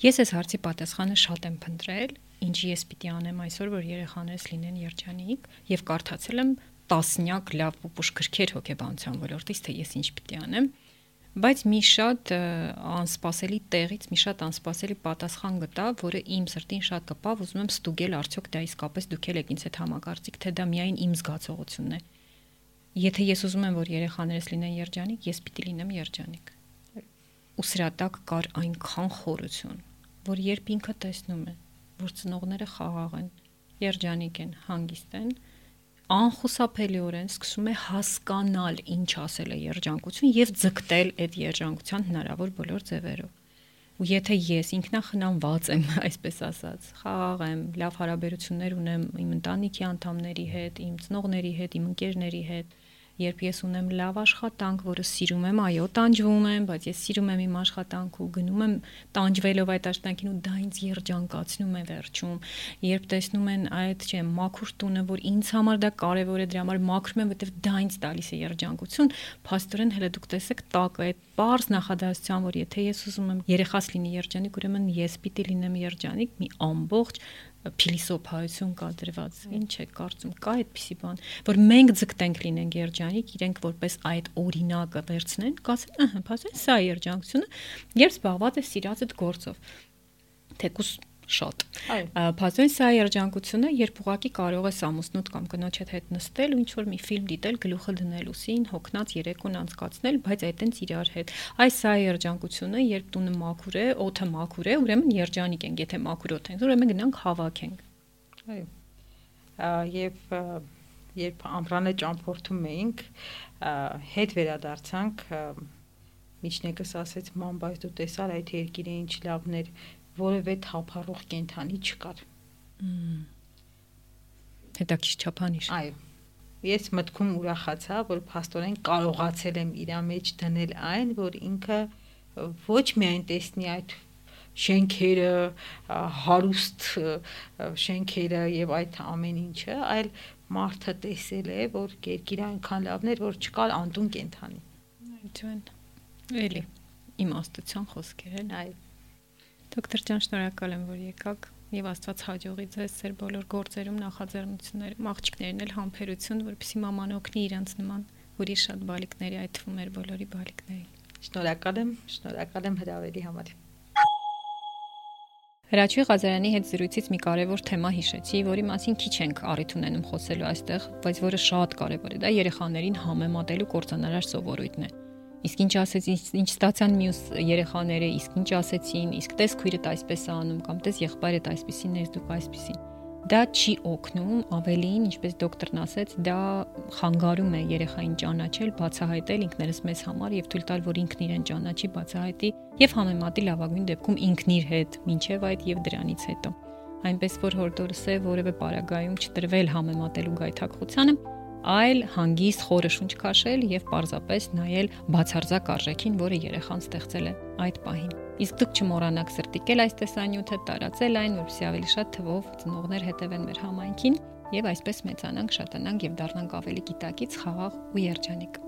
Ես այս հարցի պատասխանը շատ եմ փնտրել ինչի ես պիտի անեմ այսօր, որ երեխաներս լինեն երջանիկ եւ կարդացել եմ տասնյակ լավ պուպուշ գրքեր հոգեբանության ոլորտից, թե ես ինչ պիտի անեմ, բայց մի շատ անսպասելի տեղից մի շատ անսպասելի պատասխան գտա, որը իմ սրտին շատ կպավ, ուզում եմ ստուգել արդյոք դա իսկապես դուք եք ինձ հետ համակարծիք, թե դա միայն իմ զգացողությունն է։ Եթե ես ուզում եմ, որ երեխաներս լինեն երջանիկ, ես պիտի լինեմ երջանիկ։ Ու սրա տակ կար այնքան խորություն, որ երբ ինքը տեսնում է, որ ծնողները խաղաղ են, երջանիկ են, հանգիստ են, անխուսափելիորեն սկսում է հասկանալ ինչ ասել է երջանկություն եւ ձգտել այդ երջանկության հնարավոր բոլոր ձևերով։ Ու եթե ես ինքնախնամված եմ, [LAUGHS] այսպես ասած, խաղաղ եմ, լավ հարաբերություններ ունեմ իմ ընտանիքի անդամների հետ, իմ ծնողների հետ, իմ ընկերների հետ, երբ ես ունեմ լավ աշխատանք, որը սիրում եմ, այո, տանջվում եմ, բայց ես սիրում եմ իմ աշխատանքը ու գնում եմ տանջվելով այդ աշխատանքին ու դա ինձ երջանկացնում է վերջում։ Երբ տեսնում են այդ, չէ, մաքուր տունը, որ ինձ համար դա կարևոր է, դրա համար մաքրում եմ, որտեվ դա ինձ տալիս է երջանկություն, փաստորեն հələ դուք տեսեք տակը այդ པարզ նախադասության, որ եթե ես ուզում եմ երեխաս լինի երջանիկ, ուրեմն ես պիտի լինեմ երջանիկ, մի ամբողջ փիլիսոփայություն կա դրված։ Ինչ է կարծում, կա այդպիսի բան, որ մենք ձգտենք լինենք երջանիկ, իրենք որպես այդ օրինակը վերցնեն, կասեն, ըհը, բացեն սա երջանկությունը, երբ զբաղված է սիրած այդ գործով։ Թեկուս շատ։ Բազեն սա երջանկությունը, երբ ուղակի կարող ես ամուսնուդ կամ կնոջդ հետ նստել ու ինչ որ մի ֆիլմ դիտել, գլուխը դնել ուսին, հոգնած երեկոն անցկացնել, բայց այդ տենց իրար հետ։ Այս սա երջանկությունը, երբ տունը մաքուր է, օդը մաքուր է, ուրեմն երջանիկ ենք, եթե մաքուր օդ ենք, ուրեմն գնանք հավաքենք։ Այո։ Եվ երբ ամրանը ճամփորդում էինք, հետ վերադարձանք միջնեկս ասեց ման բայց դու տեսար այդ երկիրը ինչ լավն էր որևէ թափառող կենթանի չկար։ Հետաքրքիր չափանիշ։ Այո։ Ես մտքում ուրախացա, որ փաստորեն կարողացել եմ իր մեջ դնել այն, որ ինքը ոչ միայն տեսնի այդ շենքերը, հարուստ շենքերը եւ այդ ամեն ինչը, այլ մարդը տեսել է, որ երկիրը այնքան լավն էր, որ չկար անդուն կենթանի։ Այդուեն։ Էլի իմաստության խոսքեր են։ Այո։ Դոկտոր ջան, շնորհակալ եմ, որ եկաք եւ Աստված հաջողի ձեզ ձեր բոլոր գործերում, նախաձեռնություններում, աղջիկներն էլ համբերություն, որպեսզի մաման օգնի իրանց նման ուրիշ շատ բալիկների, այդ թվում էր բոլորի բալիկներին։ Շնորհակալ եմ, շնորհակալ եմ հրավերի համար։ Հրաչուի Ղազարյանի հետ զրույցից մի կարևոր թեմա հիշեցի, որի մասին քիչ ենք առիթ ունենում խոսելու այստեղ, բայց որը շատ կարևոր է։ Դա երեխաներին համեմատելու կորցանարար սովորույթն է։ Իսկ ինչ ասեցին, ինչ ստացան մյուս երեխաները, իսկ ինչ ասեցին, իսկ տես քույրդ այսպես է անում կամ տես եղբայրդ այսպեսին ես դուք այսպեսին։ Դա չի օգնում, ավելին, ինչպես դոկտորն ասեց, դա խանգարում է երեխային ճանաչել, բացահայտել ինքներս մեզ համար եւ թույլ տալ, որ ինքն իրեն ճանաչի, բացահայտի եւ համեմատի լավագույն դեպքում ինքն իր հետ, ինչեւ այդ եւ դրանից հետո այնպես որ հորդորս է որևէ պարագայում չտրվել համեմատելու գայթակղությանը այլ հանգիստ խորը շունչ քաշել եւ պարզապես նայել բացարձակ արժեքին, որը երեխան ստեղծել է այդ պահին։ Իսկ դուք չմոռանաք սրտիկել այս տեսանյութը, տարածել այն, որպեսզի ավելի շատ թվով ծնողներ հետևեն մեր համայնքին եւ այսպես մեծանանք, շատանանք եւ դառնանք ավելի գիտակից, խաղաղ ու երջանիկ։